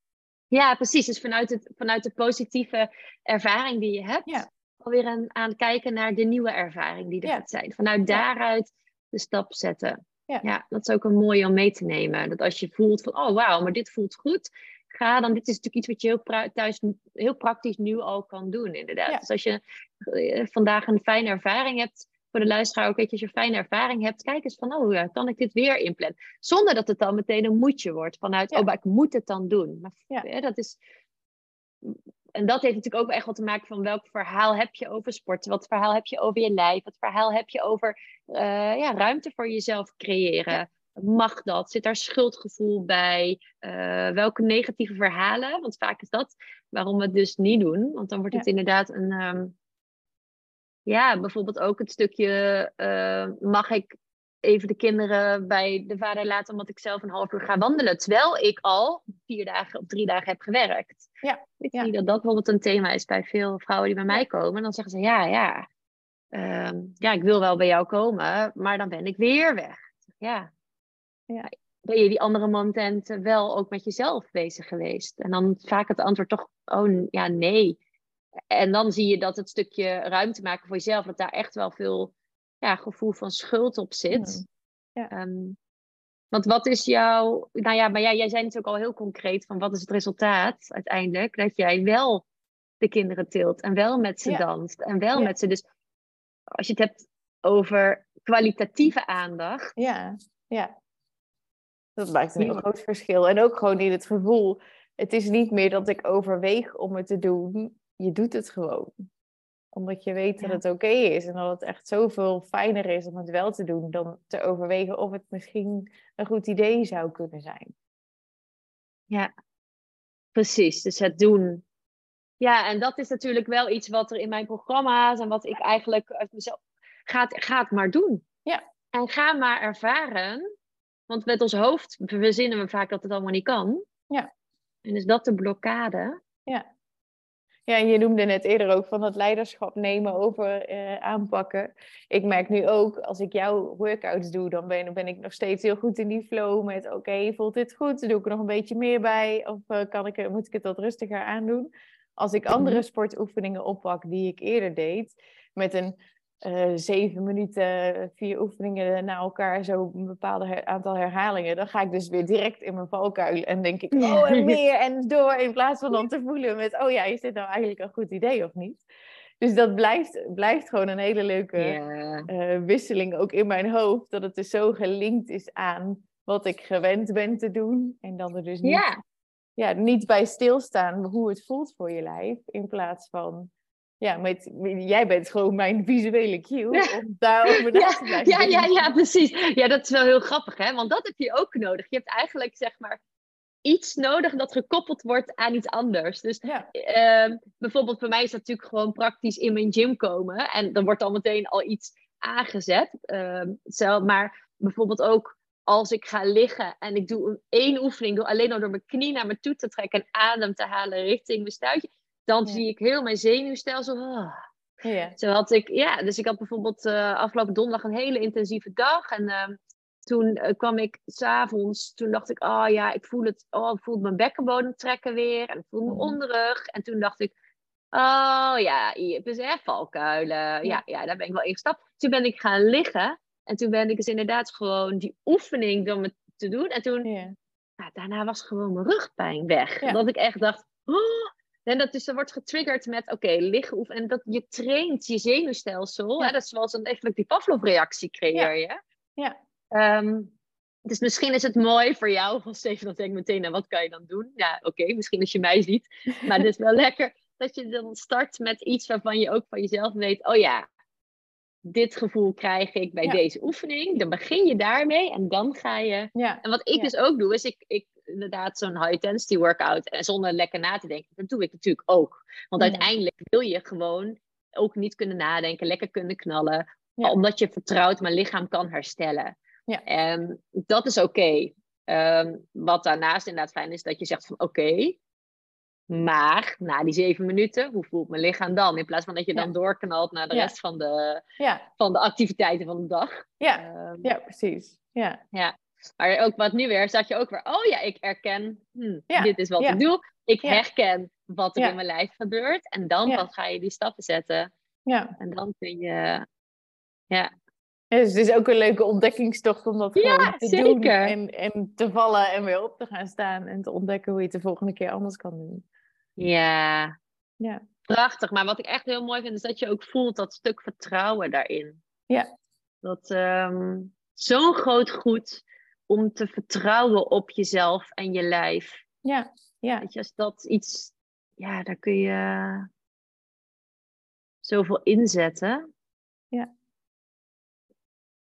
ja precies. Dus vanuit, het, vanuit de positieve ervaring die je hebt, Ja. alweer aan, aan kijken naar de nieuwe ervaring die er Ja. gaat zijn. Vanuit daaruit de stap zetten. Ja. dat is ook een mooie om mee te nemen. Dat als je voelt van, oh wauw, maar dit voelt goed. Ga dan, dit is natuurlijk iets wat je heel thuis heel praktisch nu al kan doen, inderdaad. Ja. Dus als je eh, vandaag een fijne ervaring hebt, voor de luisteraar ook, weet je, als je een fijne ervaring hebt, kijk eens van, oh ja, kan ik dit weer inplannen? Zonder dat het dan meteen een moedje wordt vanuit, Ja. oh, maar ik moet het dan doen. Maar Ja. dat is... En dat heeft natuurlijk ook echt wat te maken van welk verhaal heb je over sporten? Wat verhaal heb je over je lijf? Wat verhaal heb je over eh, ja, ruimte voor jezelf creëren? Mag dat? Zit daar schuldgevoel bij? Eh, welke negatieve verhalen? Want vaak is dat waarom we het dus niet doen. Want dan wordt het inderdaad een... ehm, ja, bijvoorbeeld ook het stukje... eh, mag ik even de kinderen bij de vader laten... omdat ik zelf een half uur ga wandelen? Terwijl ik al vier dagen of drie dagen heb gewerkt. Ja, Ik ja. zie dat dat bijvoorbeeld een thema is bij veel vrouwen die bij mij komen. En dan zeggen ze, ja, ja... ehm, ja, ik wil wel bij jou komen, maar dan ben ik weer weg. Ja, Ja. ben je die andere momenten wel ook met jezelf bezig geweest? En dan vaak het antwoord toch, oh ja, nee. En dan zie je dat het stukje ruimte maken voor jezelf, dat daar echt wel veel ja, gevoel van schuld op zit. Mm. Ja. Ehm, want wat is jouw, nou ja, maar jij, jij zei natuurlijk al heel concreet van wat is het resultaat uiteindelijk? Dat jij wel de kinderen tilt en wel met ze Ja. danst en wel Ja. met ze. Dus als je het hebt over kwalitatieve aandacht, Ja, ja. Dat maakt een heel groot verschil. En ook gewoon in het gevoel. Het is niet meer dat ik overweeg om het te doen. Je doet het gewoon. Omdat je weet dat het oké is. En dat het echt zoveel fijner is om het wel te doen. Dan te overwegen of het misschien een goed idee zou kunnen zijn. Ja, precies. Dus het doen. Ja, en dat is natuurlijk wel iets wat er in mijn programma's en wat ik eigenlijk uit mezelf. Gaat, ga het maar doen. Ja. En ga maar ervaren. Want met ons hoofd verzinnen we vaak dat het allemaal niet kan. Ja. En is dat de blokkade? Ja. Ja, en je noemde net eerder ook van het leiderschap nemen over eh, aanpakken. Ik merk nu ook, als ik jouw workouts doe, dan ben, ben ik nog steeds heel goed in die flow met oké, voelt dit goed? Doe ik er nog een beetje meer bij? Of eh, kan ik, moet ik het wat rustiger aandoen? Als ik andere sportoefeningen oppak die ik eerder deed, met een uh, zeven minuten, vier oefeningen na elkaar, zo een bepaald aantal herhalingen, dan ga ik dus weer direct in mijn valkuil en denk ik, oh en meer en door, in plaats van dan te voelen met, oh ja, is dit nou eigenlijk een goed idee of niet? Dus dat blijft, blijft gewoon een hele leuke eh, wisseling ook in mijn hoofd, dat het dus zo gelinkt is aan wat ik gewend ben te doen en dan er dus niet, ja. Ja, niet bij stilstaan hoe het voelt voor je lijf, in plaats van ja, met, jij bent gewoon mijn visuele cue ja. om daarover na te blijven ja, ja, ja, precies. Ja, dat is wel heel grappig, hè? Want dat heb je ook nodig. Je hebt eigenlijk, zeg maar, iets nodig dat gekoppeld wordt aan iets anders. Dus ehm, bijvoorbeeld voor mij is dat natuurlijk gewoon praktisch in mijn gym komen. En dan wordt dan meteen al iets aangezet. Uh, maar bijvoorbeeld ook als ik ga liggen en ik doe één oefening, door alleen al door mijn knie naar me toe te trekken en adem te halen richting mijn stuitje dan zie ik heel mijn zenuwstelsel. Oh. Ja. Zo had ik, ja, dus ik had bijvoorbeeld uh, afgelopen donderdag een hele intensieve dag. En uh, toen uh, kwam ik s'avonds, toen dacht ik, oh ja, ik voel het, oh, ik voel mijn bekkenbodem trekken weer. En ik voel mijn mm. onderrug. En toen dacht ik, oh ja, je dus echt valkuilen. Ja. ja, daar ben ik wel ingestapt. Toen ben ik gaan liggen. En toen ben ik dus inderdaad gewoon die oefening door me te doen. En toen, ja. Nou, daarna was gewoon mijn rugpijn weg. Dat ik echt dacht, oh, en dat dus er wordt getriggerd met, oké, okay, liggen oefenen. En dat je traint je zenuwstelsel. Hè? Dat is zoals een eigenlijk die Pavlov-reactie creëer je. Ja. Ehm, dus misschien is het mooi voor jou, van Steven, dan denk ik meteen, nou, wat kan je dan doen? Ja, oké, misschien als je mij ziet. Maar het is wel lekker dat je dan start met iets waarvan je ook van jezelf weet, oh ja, dit gevoel krijg ik bij deze oefening. Dan begin je daarmee en dan ga je. Ja. En wat ik dus ook doe, is ik, ik inderdaad zo'n high intensity workout en zonder lekker na te denken, dat doe ik natuurlijk ook. Want uiteindelijk wil je gewoon ook niet kunnen nadenken, lekker kunnen knallen, omdat je vertrouwt mijn lichaam kan herstellen. Ja. En dat is oké. Ehm, wat daarnaast inderdaad fijn is, dat je zegt van oké, maar na die zeven minuten, hoe voelt mijn lichaam dan? In plaats van dat je dan doorknalt naar de rest van de, van de activiteiten van de dag. Ja, ehm, ja precies. Ja. ja. Maar ook wat nu weer, zat je ook weer, oh ja, ik herken, hm, dit is wat ik doe. Ik herken wat er in mijn lijf gebeurt. En dan pas ga je die stappen zetten. Ja. En dan kun je, ja. dus het is ook een leuke ontdekkingstocht om dat gewoon te zeker. doen. En, en te vallen en weer op te gaan staan. En te ontdekken hoe je het de volgende keer anders kan doen. Ja. ja. Prachtig. Maar wat ik echt heel mooi vind, is dat je ook voelt dat stuk vertrouwen daarin. Ja. Dat um, zo'n groot goed om te vertrouwen op jezelf en je lijf. Ja, ja. Weet je, als dat iets, ja, daar kun je zoveel inzetten. Ja.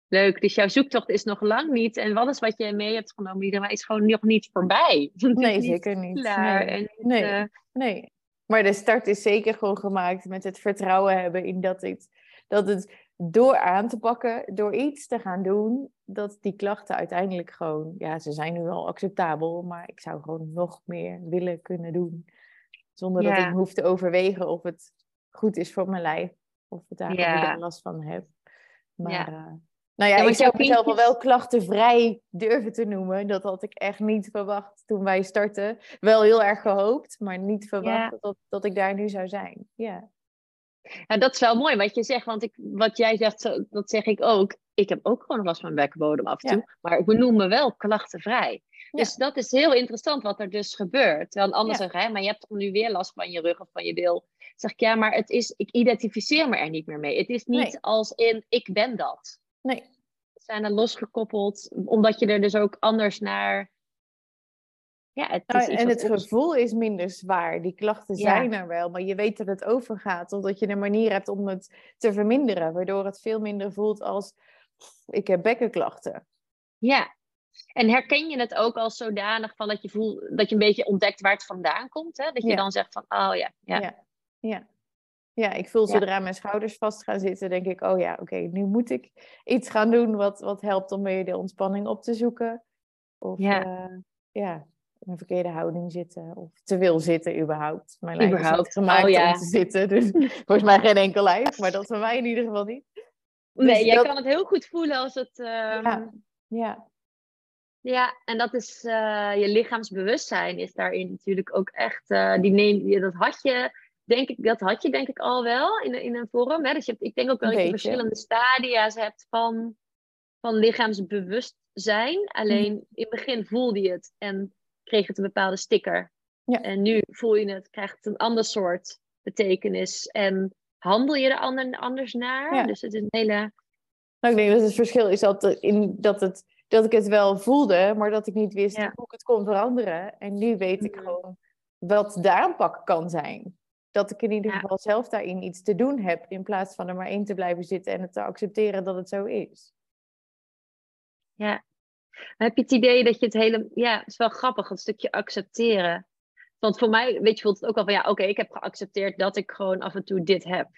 Leuk, dus jouw zoektocht is nog lang niet. En wat is wat je mee hebt genomen, iedereen is gewoon nog niet voorbij. Nee, zeker niet. Klaar. Nee. En, nee. Uh... nee. Maar de start is zeker gewoon gemaakt met het vertrouwen hebben in dat het, dat het door aan te pakken, door iets te gaan doen, dat die klachten uiteindelijk gewoon, ja, ze zijn nu wel acceptabel, maar ik zou gewoon nog meer willen kunnen doen. Zonder dat ik hoef te overwegen of het goed is voor mijn lijf, of ik daar ja. last van heb. Maar, ja. Uh, nou ja, ik zou mezelf al wel klachtenvrij durven te noemen. Dat had ik echt niet verwacht toen wij startten. Wel heel erg gehoopt, maar niet verwacht dat, dat ik daar nu zou zijn. Ja. Nou, dat is wel mooi wat je zegt, want ik, wat jij zegt, dat zeg ik ook. Ik heb ook gewoon last van mijn bekkenbodem af en toe, maar ik benoem me wel klachtenvrij. Dus dat is heel interessant wat er dus gebeurt. Want anders ja. zeg je, maar je hebt toch nu weer last van je rug of van je bil. zeg ik, ja, maar het is, ik identificeer me er niet meer mee. Het is niet als in, ik ben dat. Nee. We zijn er losgekoppeld, omdat je er dus ook anders naar ja, het is nou, en het gevoel is minder zwaar. Die klachten zijn er wel, maar je weet dat het overgaat. Omdat je een manier hebt om het te verminderen. Waardoor het veel minder voelt als ik heb bekkenklachten. Ja, en herken je het ook als zodanig van dat je voelt dat je een beetje ontdekt waar het vandaan komt? Hè? Dat je dan zegt van, oh ja, ja. Ja, ja. ja ik voel zodra mijn schouders vast gaan zitten, denk ik, oh ja, oké, nu moet ik iets gaan doen wat, wat helpt om weer de ontspanning op te zoeken. Of ja. Uh, ja, in een verkeerde houding zitten. Of te veel zitten überhaupt. Mijn lijf überhaupt. is gemaakt oh, ja. om te zitten. Dus volgens mij geen enkel lijf. Maar dat van mij in ieder geval niet. nee, dus jij kan het heel goed voelen als het... Ja. Ehm, ja. Ja, en dat is uh, je lichaamsbewustzijn is daarin natuurlijk ook echt... Uh, die neem, dat had je denk ik, dat had je denk ik al wel in, in een vorm. Hè? Dus je hebt, ik denk ook wel dat je verschillende stadia's hebt van, van lichaamsbewustzijn. Alleen in het begin voelde je het en kreeg het een bepaalde sticker. Ja. En nu voel je het, krijgt het een ander soort betekenis. En handel je er ander, anders naar. Dus het is een hele... Nou, ik denk dat het verschil is dat, in, dat, het, dat ik het wel voelde, maar dat ik niet wist hoe ik het kon veranderen. En nu weet ik mhm. gewoon wat de aanpak kan zijn. Dat ik in ieder geval zelf daarin iets te doen heb, in plaats van er maar in te blijven zitten en het te accepteren dat het zo is. Ja. Heb je het idee dat je het hele... Ja, het is wel grappig, een stukje accepteren. Want voor mij, weet je, voelt het ook al van ja, oké, ik heb geaccepteerd dat ik gewoon af en toe dit heb.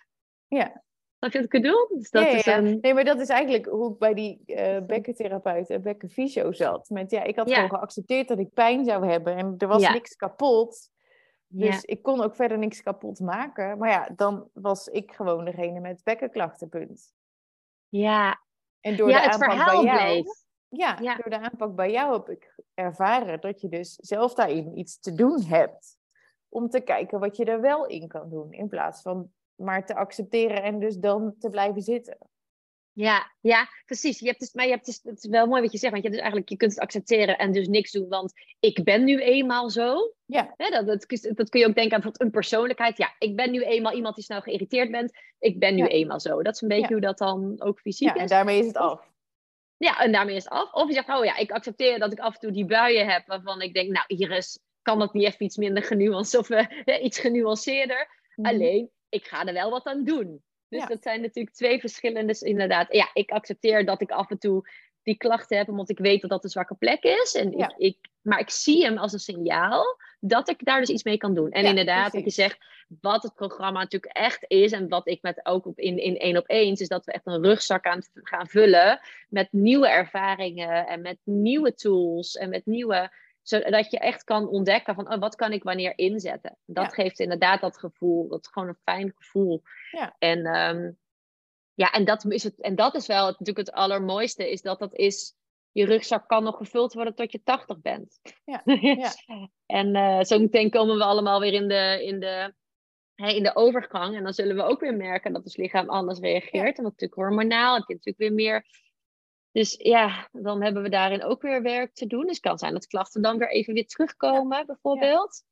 Ja. Snap je wat ik bedoel? Dus dat ja, is een... Nee, maar dat is eigenlijk hoe ik bij die uh, bekkentherapeut en bekkenfysio zat. Met ja, ik had gewoon geaccepteerd dat ik pijn zou hebben en er was niks kapot. Dus ik kon ook verder niks kapot maken. Maar ja, dan was ik gewoon degene met bekkenklachtenpunt. Ja. En door de aanpak bij jou, Ja, door de aanpak bij jou heb ik ervaren dat je dus zelf daarin iets te doen hebt. Om te kijken wat je er wel in kan doen. In plaats van maar te accepteren en dus dan te blijven zitten. Ja, ja, precies. Je hebt dus, maar je hebt dus, het is wel mooi wat je zegt, want je, hebt dus eigenlijk, je kunt het accepteren en dus niks doen, want ik ben nu eenmaal zo. Ja. dat, dat, dat, kun je ook denken aan een persoonlijkheid. Ja, ik ben nu eenmaal iemand die snel geïrriteerd bent. Ik ben nu eenmaal zo. Dat is een beetje hoe dat dan ook fysiek ja, is. en daarmee is het af. Ja, en daarmee is het af. Of je zegt, oh ja, ik accepteer dat ik af en toe die buien heb waarvan ik denk, nou, hier is, kan dat niet even iets minder genuanceerd of uh, iets genuanceerder. Mhm. Alleen, ik ga er wel wat aan doen. Dus dat zijn natuurlijk twee verschillende. Dus inderdaad, ja, ik accepteer dat ik af en toe die klachten heb, omdat ik weet dat dat een zwakke plek is. En ik, ik, maar ik zie hem als een signaal dat ik daar dus iets mee kan doen. En inderdaad, wat je zegt, wat het programma natuurlijk echt is, en wat ik met ook in, in één op één, is dat we echt een rugzak aan gaan vullen met nieuwe ervaringen en met nieuwe tools en met nieuwe zodat je echt kan ontdekken van oh, wat kan ik wanneer inzetten. Dat geeft inderdaad dat gevoel, dat is gewoon een fijn gevoel. Ja. En, um, ja, en, dat is het, en dat is wel het, natuurlijk het allermooiste, is dat dat is, je rugzak kan nog gevuld worden tot je 80 bent. Ja. ja. en uh, zo meteen komen we allemaal weer in de, in de in de overgang. En dan zullen we ook weer merken dat ons lichaam anders reageert. En natuurlijk hormonaal heb je natuurlijk weer meer dus ja, dan hebben we daarin ook weer werk te doen. Dus het kan zijn dat klachten dan weer even weer terugkomen, bijvoorbeeld.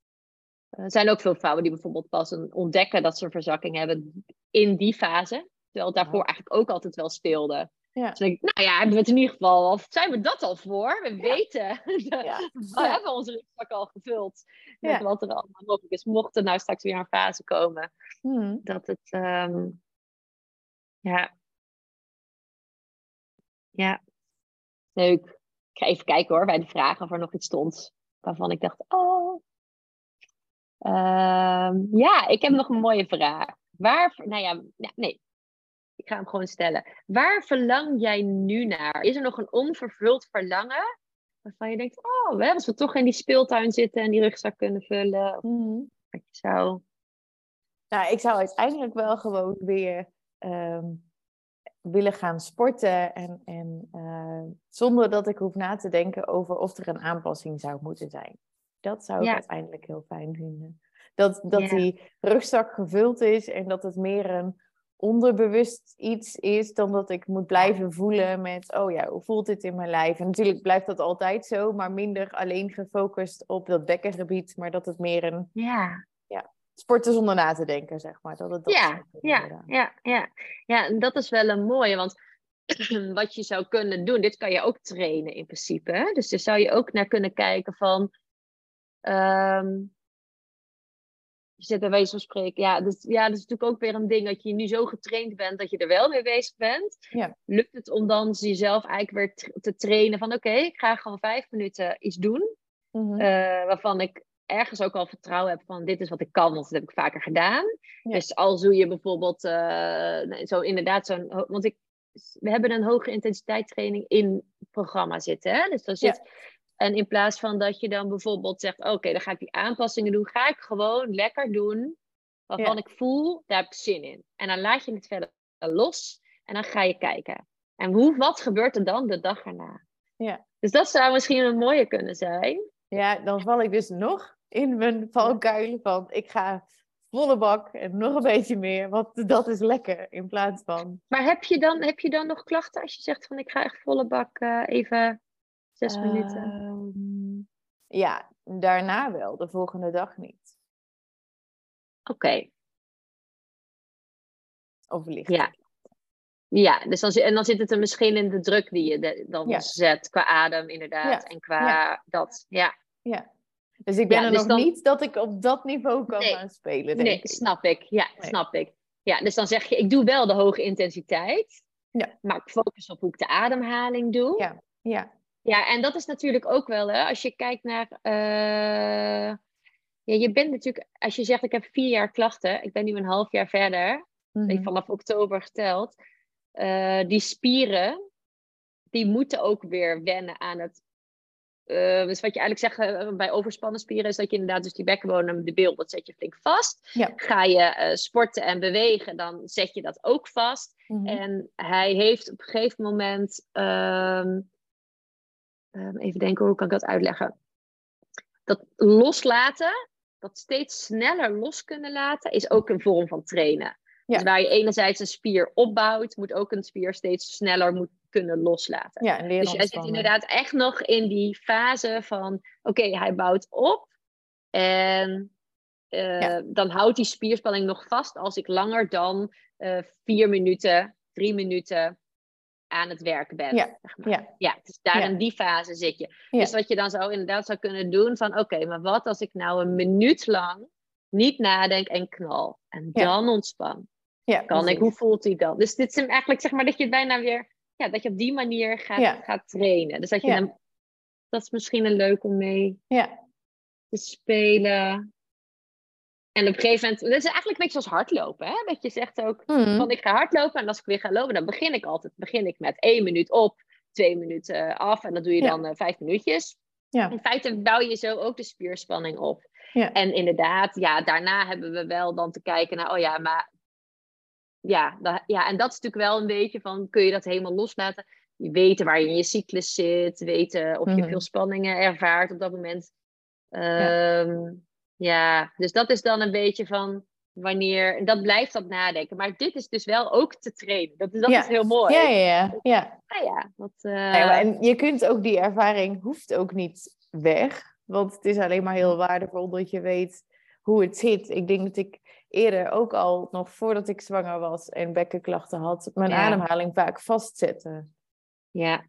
Eh, er zijn ook veel vrouwen die bijvoorbeeld pas een, ontdekken dat ze een verzakking hebben in die fase. Terwijl het daarvoor eigenlijk ook altijd wel speelde. Ja. Dus ik, nou ja, hebben we het in ieder geval, of zijn we dat al voor? We weten, we hebben onze rugzak al gevuld met wat er allemaal mogelijk is. Mocht er nou straks weer een fase komen, hmm. dat het, ehm, ja, ja, leuk. Ik ga even kijken hoor bij de vragen of er nog iets stond waarvan ik dacht, oh. Ehm, ja, ik heb nog een mooie vraag. Waar, nou ja, nee, ik ga hem gewoon stellen. Waar verlang jij nu naar? Is er nog een onvervuld verlangen waarvan je denkt, oh, als we toch in die speeltuin zitten en die rugzak kunnen vullen? Mm. Je zou... Nou, ik zou uiteindelijk wel gewoon weer ehm, willen gaan sporten en, en uh, zonder dat ik hoef na te denken over of er een aanpassing zou moeten zijn. Dat zou ik uiteindelijk heel fijn vinden. Dat, dat die rugzak gevuld is en dat het meer een onderbewust iets is dan dat ik moet blijven voelen met, oh ja, hoe voelt dit in mijn lijf? En natuurlijk blijft dat altijd zo, maar minder alleen gefocust op dat bekkengebied, maar dat het meer een ja sporten zonder na te denken, zeg maar. Dat het dat ja, ja, ja, ja. Ja, en dat is wel een mooie, want wat je zou kunnen doen, dit kan je ook trainen in principe. Hè? Dus daar zou je ook naar kunnen kijken van... Um, je zit bij wijze van spreken, ja, dus, ja, dat is natuurlijk ook weer een ding dat je nu zo getraind bent dat je er wel mee bezig bent. Ja. Lukt het om dan jezelf eigenlijk weer te trainen van oké, ik ga gewoon vijf minuten iets doen. Mm waarvan ik ergens ook al vertrouwen heb van dit is wat ik kan, want dat heb ik vaker gedaan. Dus als doe je bijvoorbeeld uh, zo inderdaad zo'n, want ik, we hebben een hoge intensiteit training in het programma zitten. Hè? Dus dan zit, En in plaats van dat je dan bijvoorbeeld zegt, oké, dan ga ik die aanpassingen doen, ga ik gewoon lekker doen waarvan ik voel, daar heb ik zin in. En dan laat je het verder los en dan ga je kijken. En hoe, wat gebeurt er dan de dag erna? Ja. Dus dat zou misschien een mooie kunnen zijn. Ja, dan val ik dus nog in mijn valkuilen van ik ga volle bak en nog een beetje meer. Want dat is lekker in plaats van. Maar heb je dan, heb je dan nog klachten als je zegt van ik ga echt volle bak uh, even zes minuten? Ehm, ja, daarna wel, de volgende dag niet. Oké. Okay. Of licht. Ja. Ja, dus dan, en dan zit het er misschien in de druk die je de, dan ja. zet qua adem inderdaad. Ja. En qua ja. dat, ja. Ja. Dus ik ben er dus nog dan... niet dat ik op dat niveau kan nee. gaan spelen, denk nee, ik. snap ik. Ja, nee. snap ik. Ja, dus dan zeg je, ik doe wel de hoge intensiteit. Ja. Maar ik focus op hoe ik de ademhaling doe. Ja, ja. Ja, en dat is natuurlijk ook wel, hè, als je kijkt naar... Uh... Ja, je bent natuurlijk, als je zegt ik heb vier jaar klachten, ik ben nu een half jaar verder, mm -hmm. vanaf oktober geteld, uh, die spieren, die moeten ook weer wennen aan het. Uh, dus wat je eigenlijk zegt bij overspannen spieren is dat je inderdaad dus die bekkenbodem, de beeld, dat zet je flink vast. Ja. Ga je sporten en bewegen, dan zet je dat ook vast. Mhm. En hij heeft op een gegeven moment, um, even denken hoe kan ik dat uitleggen? Dat loslaten, dat steeds sneller los kunnen laten, is ook een vorm van trainen. Ja. Dus waar je enerzijds een spier opbouwt, moet ook een spier steeds sneller moet kunnen loslaten. Ja, en dus jij zit inderdaad echt nog in die fase van, oké, hij bouwt op en eh, Ja. dan houdt die spierspanning nog vast als ik langer dan eh, vier minuten, drie minuten aan het werk ben. Ja, zeg maar. ja. ja dus daar Ja. in die fase zit je. Ja. Dus wat je dan zou inderdaad zou kunnen doen van, oké, maar wat als ik nou een minuut lang niet nadenk en knal en dan ontspan? Ja, kan ik, hoe voelt hij dan? Dus dit is eigenlijk, zeg maar, dat je het bijna weer, ja, dat je op die manier gaat, gaat trainen. Dus dat je hem, dat is misschien een leuk om mee Ja, te spelen. En op een gegeven moment, dat is eigenlijk een beetje zoals hardlopen, hè? Dat je zegt ook, Mhm. van ik ga hardlopen en als ik weer ga lopen, dan begin ik altijd, begin ik met één minuut op, twee minuten af en dan doe je Ja. dan eh, vijf minuutjes. Ja. In feite bouw je zo ook de spierspanning op. Ja. En inderdaad, ja, daarna hebben we wel dan te kijken naar, oh ja, maar ja, ja, en dat is natuurlijk wel een beetje van, kun je dat helemaal loslaten? Je weten waar je in je cyclus zit, weten of je Mhm. veel spanningen ervaart op dat moment. Ja. Ja, dus dat is dan een beetje van wanneer, en dat blijft dat nadenken. Maar dit is dus wel ook te trainen. Dat, is- dat Ja. is heel mooi. ja, ja, ja. ja. Ah ja, dat, eh, Ja, en je kunt ook die ervaring, hoeft ook niet weg. Want het is alleen maar heel waardevol dat je weet hoe het zit. Ik denk dat ik eerder ook al, nog voordat ik zwanger was en bekkenklachten had, mijn Ja. ademhaling vaak vastzette. ja,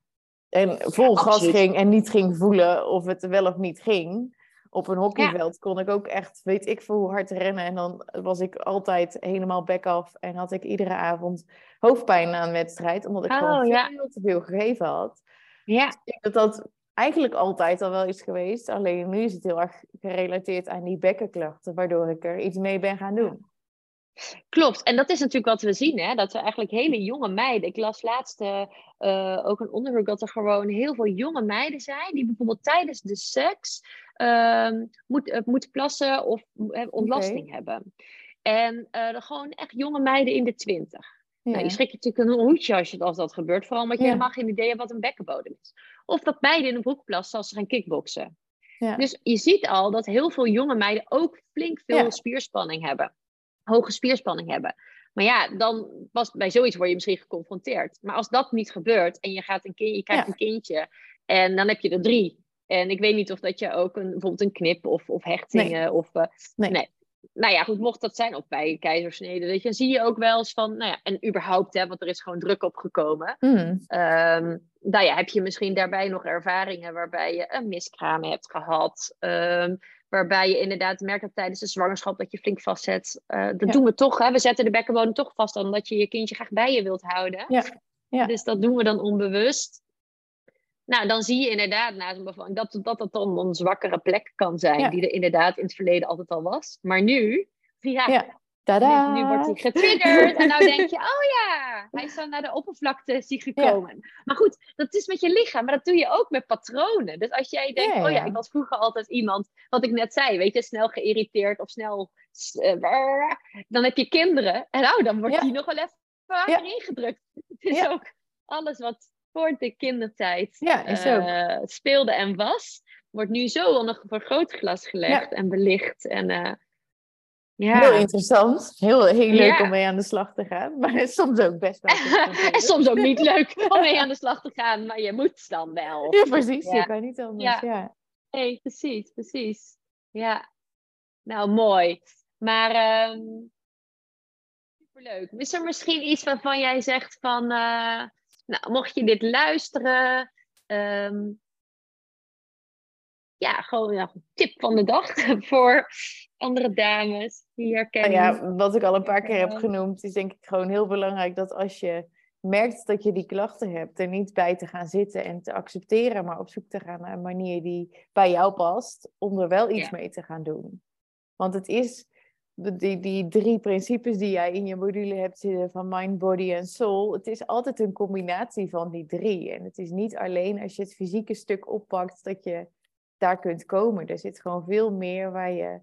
En vol gas ging en niet ging voelen of het wel of niet ging. Op een hockeyveld kon ik ook echt, weet ik veel hoe hard rennen. En dan was ik altijd helemaal back af. En had ik iedere avond hoofdpijn na een wedstrijd. Omdat ik Oh, gewoon ja. veel te veel gegeven had. ja, Ik denk dat dat eigenlijk altijd al wel is geweest. Alleen nu is het heel erg gerelateerd aan die bekkenklachten. Waardoor ik er iets mee ben gaan doen. Klopt, en dat is natuurlijk wat we zien, hè? dat we eigenlijk hele jonge meiden. Ik las laatst eh, eh, ook een onderzoek dat er gewoon heel veel jonge meiden zijn die bijvoorbeeld tijdens de seks ehm moet, eh, moeten plassen of ontlasting hebben. En gewoon echt jonge meiden in de twintig. Ja. Nou, je schrikt je natuurlijk een hoedje als, je, als dat gebeurt, vooral omdat je Ja. helemaal geen idee hebt wat een bekkenbodem is. Of dat beide in een broek plassen als ze gaan kickboksen. Ja. Dus je ziet al dat heel veel jonge meiden ook flink veel spierspanning hebben. Hoge spierspanning hebben. Maar ja, dan was bij zoiets word je misschien geconfronteerd. Maar als dat niet gebeurt en je, gaat een kind, je krijgt Ja. een kindje en dan heb je er drie. En ik weet niet of dat je ook een, bijvoorbeeld een knip of, of hechtingen of... eh, Nee. nee. Nou ja, goed, mocht dat zijn, of bij keizersnede, weet je, dan zie je ook wel eens van, nou ja, en überhaupt, hè, want er is gewoon druk op gekomen. Mm. Ehm, nou ja, heb je misschien daarbij nog ervaringen waarbij je een miskraam hebt gehad. ehm, waarbij je inderdaad merkt dat tijdens de zwangerschap dat je flink vastzet. Eh, dat Ja. doen we toch, hè? We zetten de bekkenbodem toch vast omdat je je kindje graag bij je wilt houden. Ja. Ja. Dus dat doen we dan onbewust. Nou, dan zie je inderdaad na zo'n bevalling dat, dat dat dan een zwakkere plek kan zijn. Ja. Die er inderdaad in het verleden altijd al was. Maar nu, Ja. Tada! nu, nu wordt hij getriggerd en nou denk je, oh ja, hij is dan naar de oppervlakte is hij gekomen. Maar goed, dat is met je lichaam, maar dat doe je ook met patronen. Dus als jij denkt, Ja, oh ja, ik was vroeger altijd iemand, wat ik net zei, weet je, snel geïrriteerd of snel, eh, dan heb je kinderen en nou, dan wordt die nog wel even vaker ingedrukt. Het is ook alles wat voor de kindertijd eh, speelde en was, wordt nu zo onder een vergrootglas gelegd en belicht. En, eh, Ja. Heel interessant. Heel, heel leuk om mee aan de slag te gaan. Maar soms ook best wel. en soms ook niet leuk om mee aan de slag te gaan. Maar je moet dan wel. Ja, precies. Je kan niet anders. Ja. Nee, precies, precies. Ja. Nou, mooi. Maar um, superleuk. Is er misschien iets waarvan jij zegt van... Uh, nou, mocht je dit luisteren... Um, ja, gewoon een tip van de dag voor andere dames die herkennen. Nou ja, wat ik al een paar keer heb genoemd, is denk ik gewoon heel belangrijk dat als je merkt dat je die klachten hebt, er niet bij te gaan zitten en te accepteren, maar op zoek te gaan naar een manier die bij jou past, om er wel iets mee te gaan doen. Want het is die, die drie principes die jij in je module hebt zitten van mind, body en soul. Het is altijd een combinatie van die drie. En het is niet alleen als je het fysieke stuk oppakt dat je daar kunt komen. Er zit gewoon veel meer waar je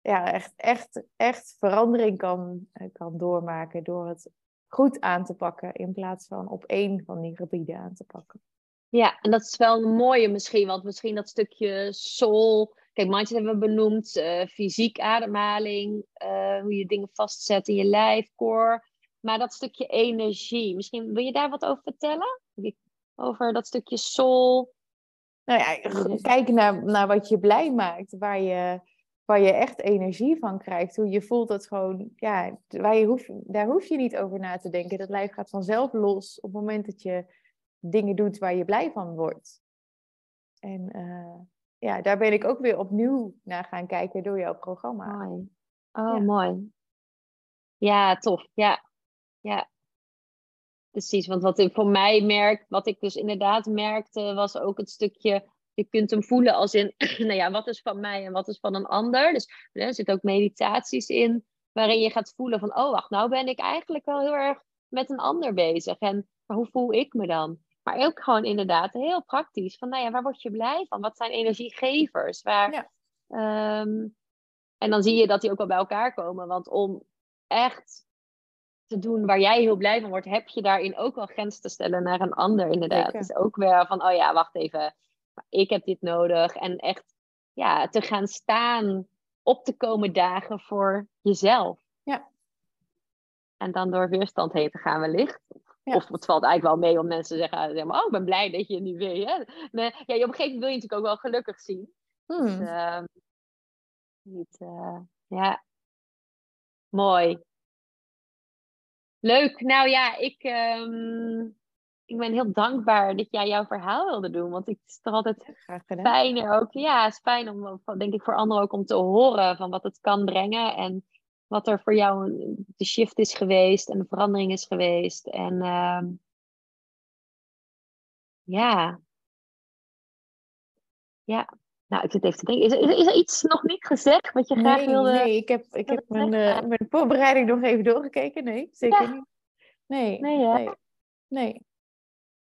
ja, echt, echt, echt verandering kan, eh, kan doormaken door het goed aan te pakken in plaats van op één van die gebieden aan te pakken. Ja, en dat is wel een mooie misschien, want misschien dat stukje soul. Kijk, mindset hebben we benoemd, uh, fysiek ademhaling, uh, hoe je dingen vastzet in je lijf, core. Maar dat stukje energie, misschien wil je daar wat over vertellen? Over dat stukje soul, nou ja, kijk naar, naar wat je blij maakt, waar je, waar je echt energie van krijgt. Hoe je voelt dat gewoon, ja, waar je hoef, daar hoef je niet over na te denken. Dat lijf gaat vanzelf los op het moment dat je dingen doet waar je blij van wordt. En uh, ja, daar ben ik ook weer opnieuw naar gaan kijken door jouw programma. Mooi. Oh, mooi. Ja, tof. Ja, ja. Precies, want wat ik voor mij merk, wat ik dus inderdaad merkte, was ook het stukje, je kunt hem voelen als in, nou ja, wat is van mij en wat is van een ander. Dus er zitten ook meditaties in, waarin je gaat voelen van, oh wacht, nou ben ik eigenlijk wel heel erg met een ander bezig. En hoe voel ik me dan? Maar ook gewoon inderdaad heel praktisch, van nou ja, waar word je blij van? Wat zijn energiegevers? Waar, ja. Ehm, en dan zie je dat die ook wel bij elkaar komen, want om echt te doen waar jij heel blij van wordt, heb je daarin ook wel grens te stellen naar een ander, inderdaad. Dus ook weer van, oh ja, wacht even, ik heb dit nodig. En echt ja, te gaan staan op te komen dagen voor jezelf. Ja. En dan door weerstand heen te gaan wellicht. Of het valt eigenlijk wel mee om mensen te zeggen, zeg maar, oh, ik ben blij dat je het nu weet. Hè? Nee, ja, op een gegeven moment wil je natuurlijk ook wel gelukkig zien. Hmm. Dus, uh, niet, uh, ja, mooi. Leuk. Nou ja, ik, um, ik ben heel dankbaar dat jij jouw verhaal wilde doen. Want het is toch altijd fijner ook. Ja, het is fijn om, denk ik, voor anderen ook om te horen van wat het kan brengen. En wat er voor jou de shift is geweest en de verandering is geweest. En um, ja. Ja, nou, ik zit even te denken. Is er, is er iets nog niet gezegd wat je graag wilde? Nee, ik heb, ik heb mijn, uh, mijn voorbereiding nog even doorgekeken. Nee, zeker niet. Nee, nee, nee. nee.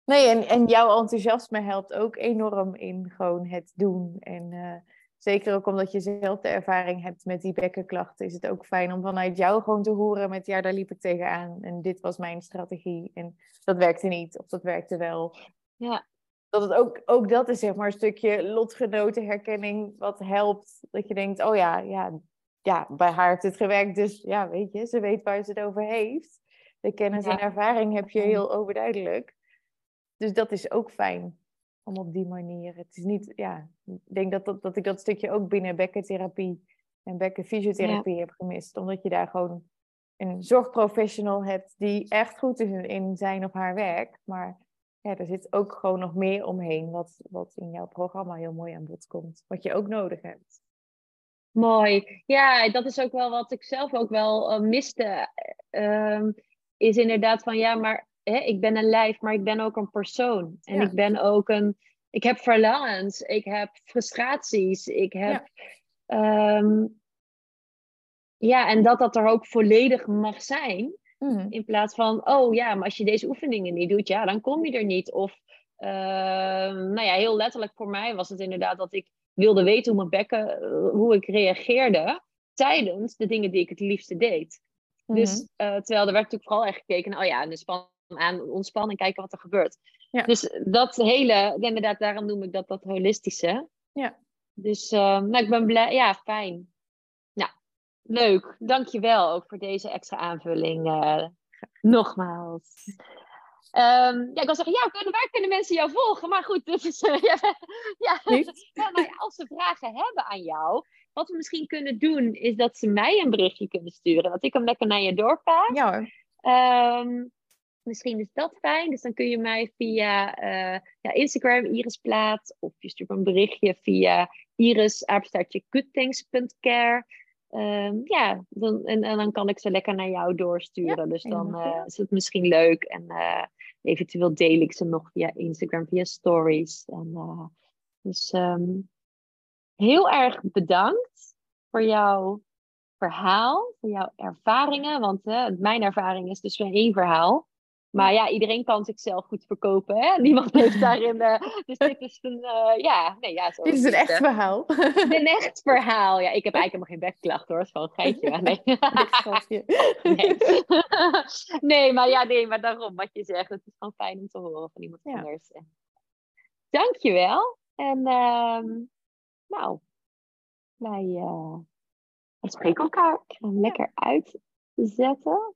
Nee, en, en jouw enthousiasme helpt ook enorm in gewoon het doen. En uh, zeker ook omdat je zelf de ervaring hebt met die bekkenklachten, is het ook fijn om vanuit jou gewoon te horen met ja, daar liep ik tegenaan en dit was mijn strategie. En dat werkte niet, of dat werkte wel. Ja dat het ook, ook dat is zeg maar een stukje lotgenotenherkenning wat helpt. Dat je denkt, oh ja, ja, ja, bij haar heeft het gewerkt, dus ja, weet je, ze weet waar ze het over heeft. De kennis en ervaring heb je heel overduidelijk. Dus dat is ook fijn om op die manier. Het is niet, ja, ik denk dat, dat, dat ik dat stukje ook binnen bekkentherapie en bekkenfysiotherapie heb gemist. Omdat je daar gewoon een zorgprofessional hebt die echt goed is in zijn of haar werk, maar ja, er zit ook gewoon nog meer omheen wat, wat in jouw programma heel mooi aan bod komt. Wat je ook nodig hebt. Mooi. Ja, dat is ook wel wat ik zelf ook wel uh, miste. Uh, is inderdaad van ja, maar hè, ik ben een lijf, maar ik ben ook een persoon. En ik ben ook een. Ik heb verlangens, ik heb frustraties, ik heb. Ja. Um, ja, en dat dat er ook volledig mag zijn. Mm. In plaats van, oh ja, maar als je deze oefeningen niet doet, ja, dan kom je er niet. Of, uh, nou ja, heel letterlijk voor mij was het inderdaad dat ik wilde weten hoe mijn bekken, eh, hoe ik reageerde tijdens de dingen die ik het liefste deed. Dus mm-hmm. uh, terwijl er werd natuurlijk vooral echt gekeken oh ja, de span aan ontspannen en kijken wat er gebeurt. Ja. Dus dat hele, inderdaad, daarom noem ik dat dat holistische. Ja. Dus uh, nou, ik ben blij, ja, fijn. Nou, leuk. Dankjewel ook voor deze extra aanvulling. Uh, nogmaals. Um, ja, ik wil zeggen, ja, kunnen, waar kunnen mensen jou volgen? Maar goed, dit is, uh, ja, ja, ja nou als ze vragen hebben aan jou, wat we misschien kunnen doen, is dat ze mij een berichtje kunnen sturen. Dat ik hem lekker naar je doorpaas. Ja hoor. Um, misschien is dat fijn. Dus dan kun je mij via uh, ja, Instagram, Iris Plaat, of je stuurt een berichtje via iris goodthings.care. Um, ja, dan, en, en, dan kan ik ze lekker naar jou doorsturen. dus dan uh, is het misschien leuk. En uh, eventueel deel ik ze nog via Instagram, via stories. En, uh, dus um, heel erg bedankt voor jouw verhaal, voor jouw ervaringen. Want mijn ervaring is dus weer één verhaal. Maar ja, iedereen kan zichzelf goed verkopen. Hè? Niemand heeft daarin. Uh, dus dit is een. Uh, ja, nee, ja, zo dit is een echt verhaal. Een echt verhaal. Ja, ik heb eigenlijk helemaal geen bekklacht hoor. Het is gewoon een geitje. Nee. nee. nee, maar ja, nee, maar daarom wat je zegt. Het is gewoon fijn om te horen van iemand ja. anders. Dankjewel. En um, nou, wij, wij spreken elkaar. Ik ga hem lekker uitzetten.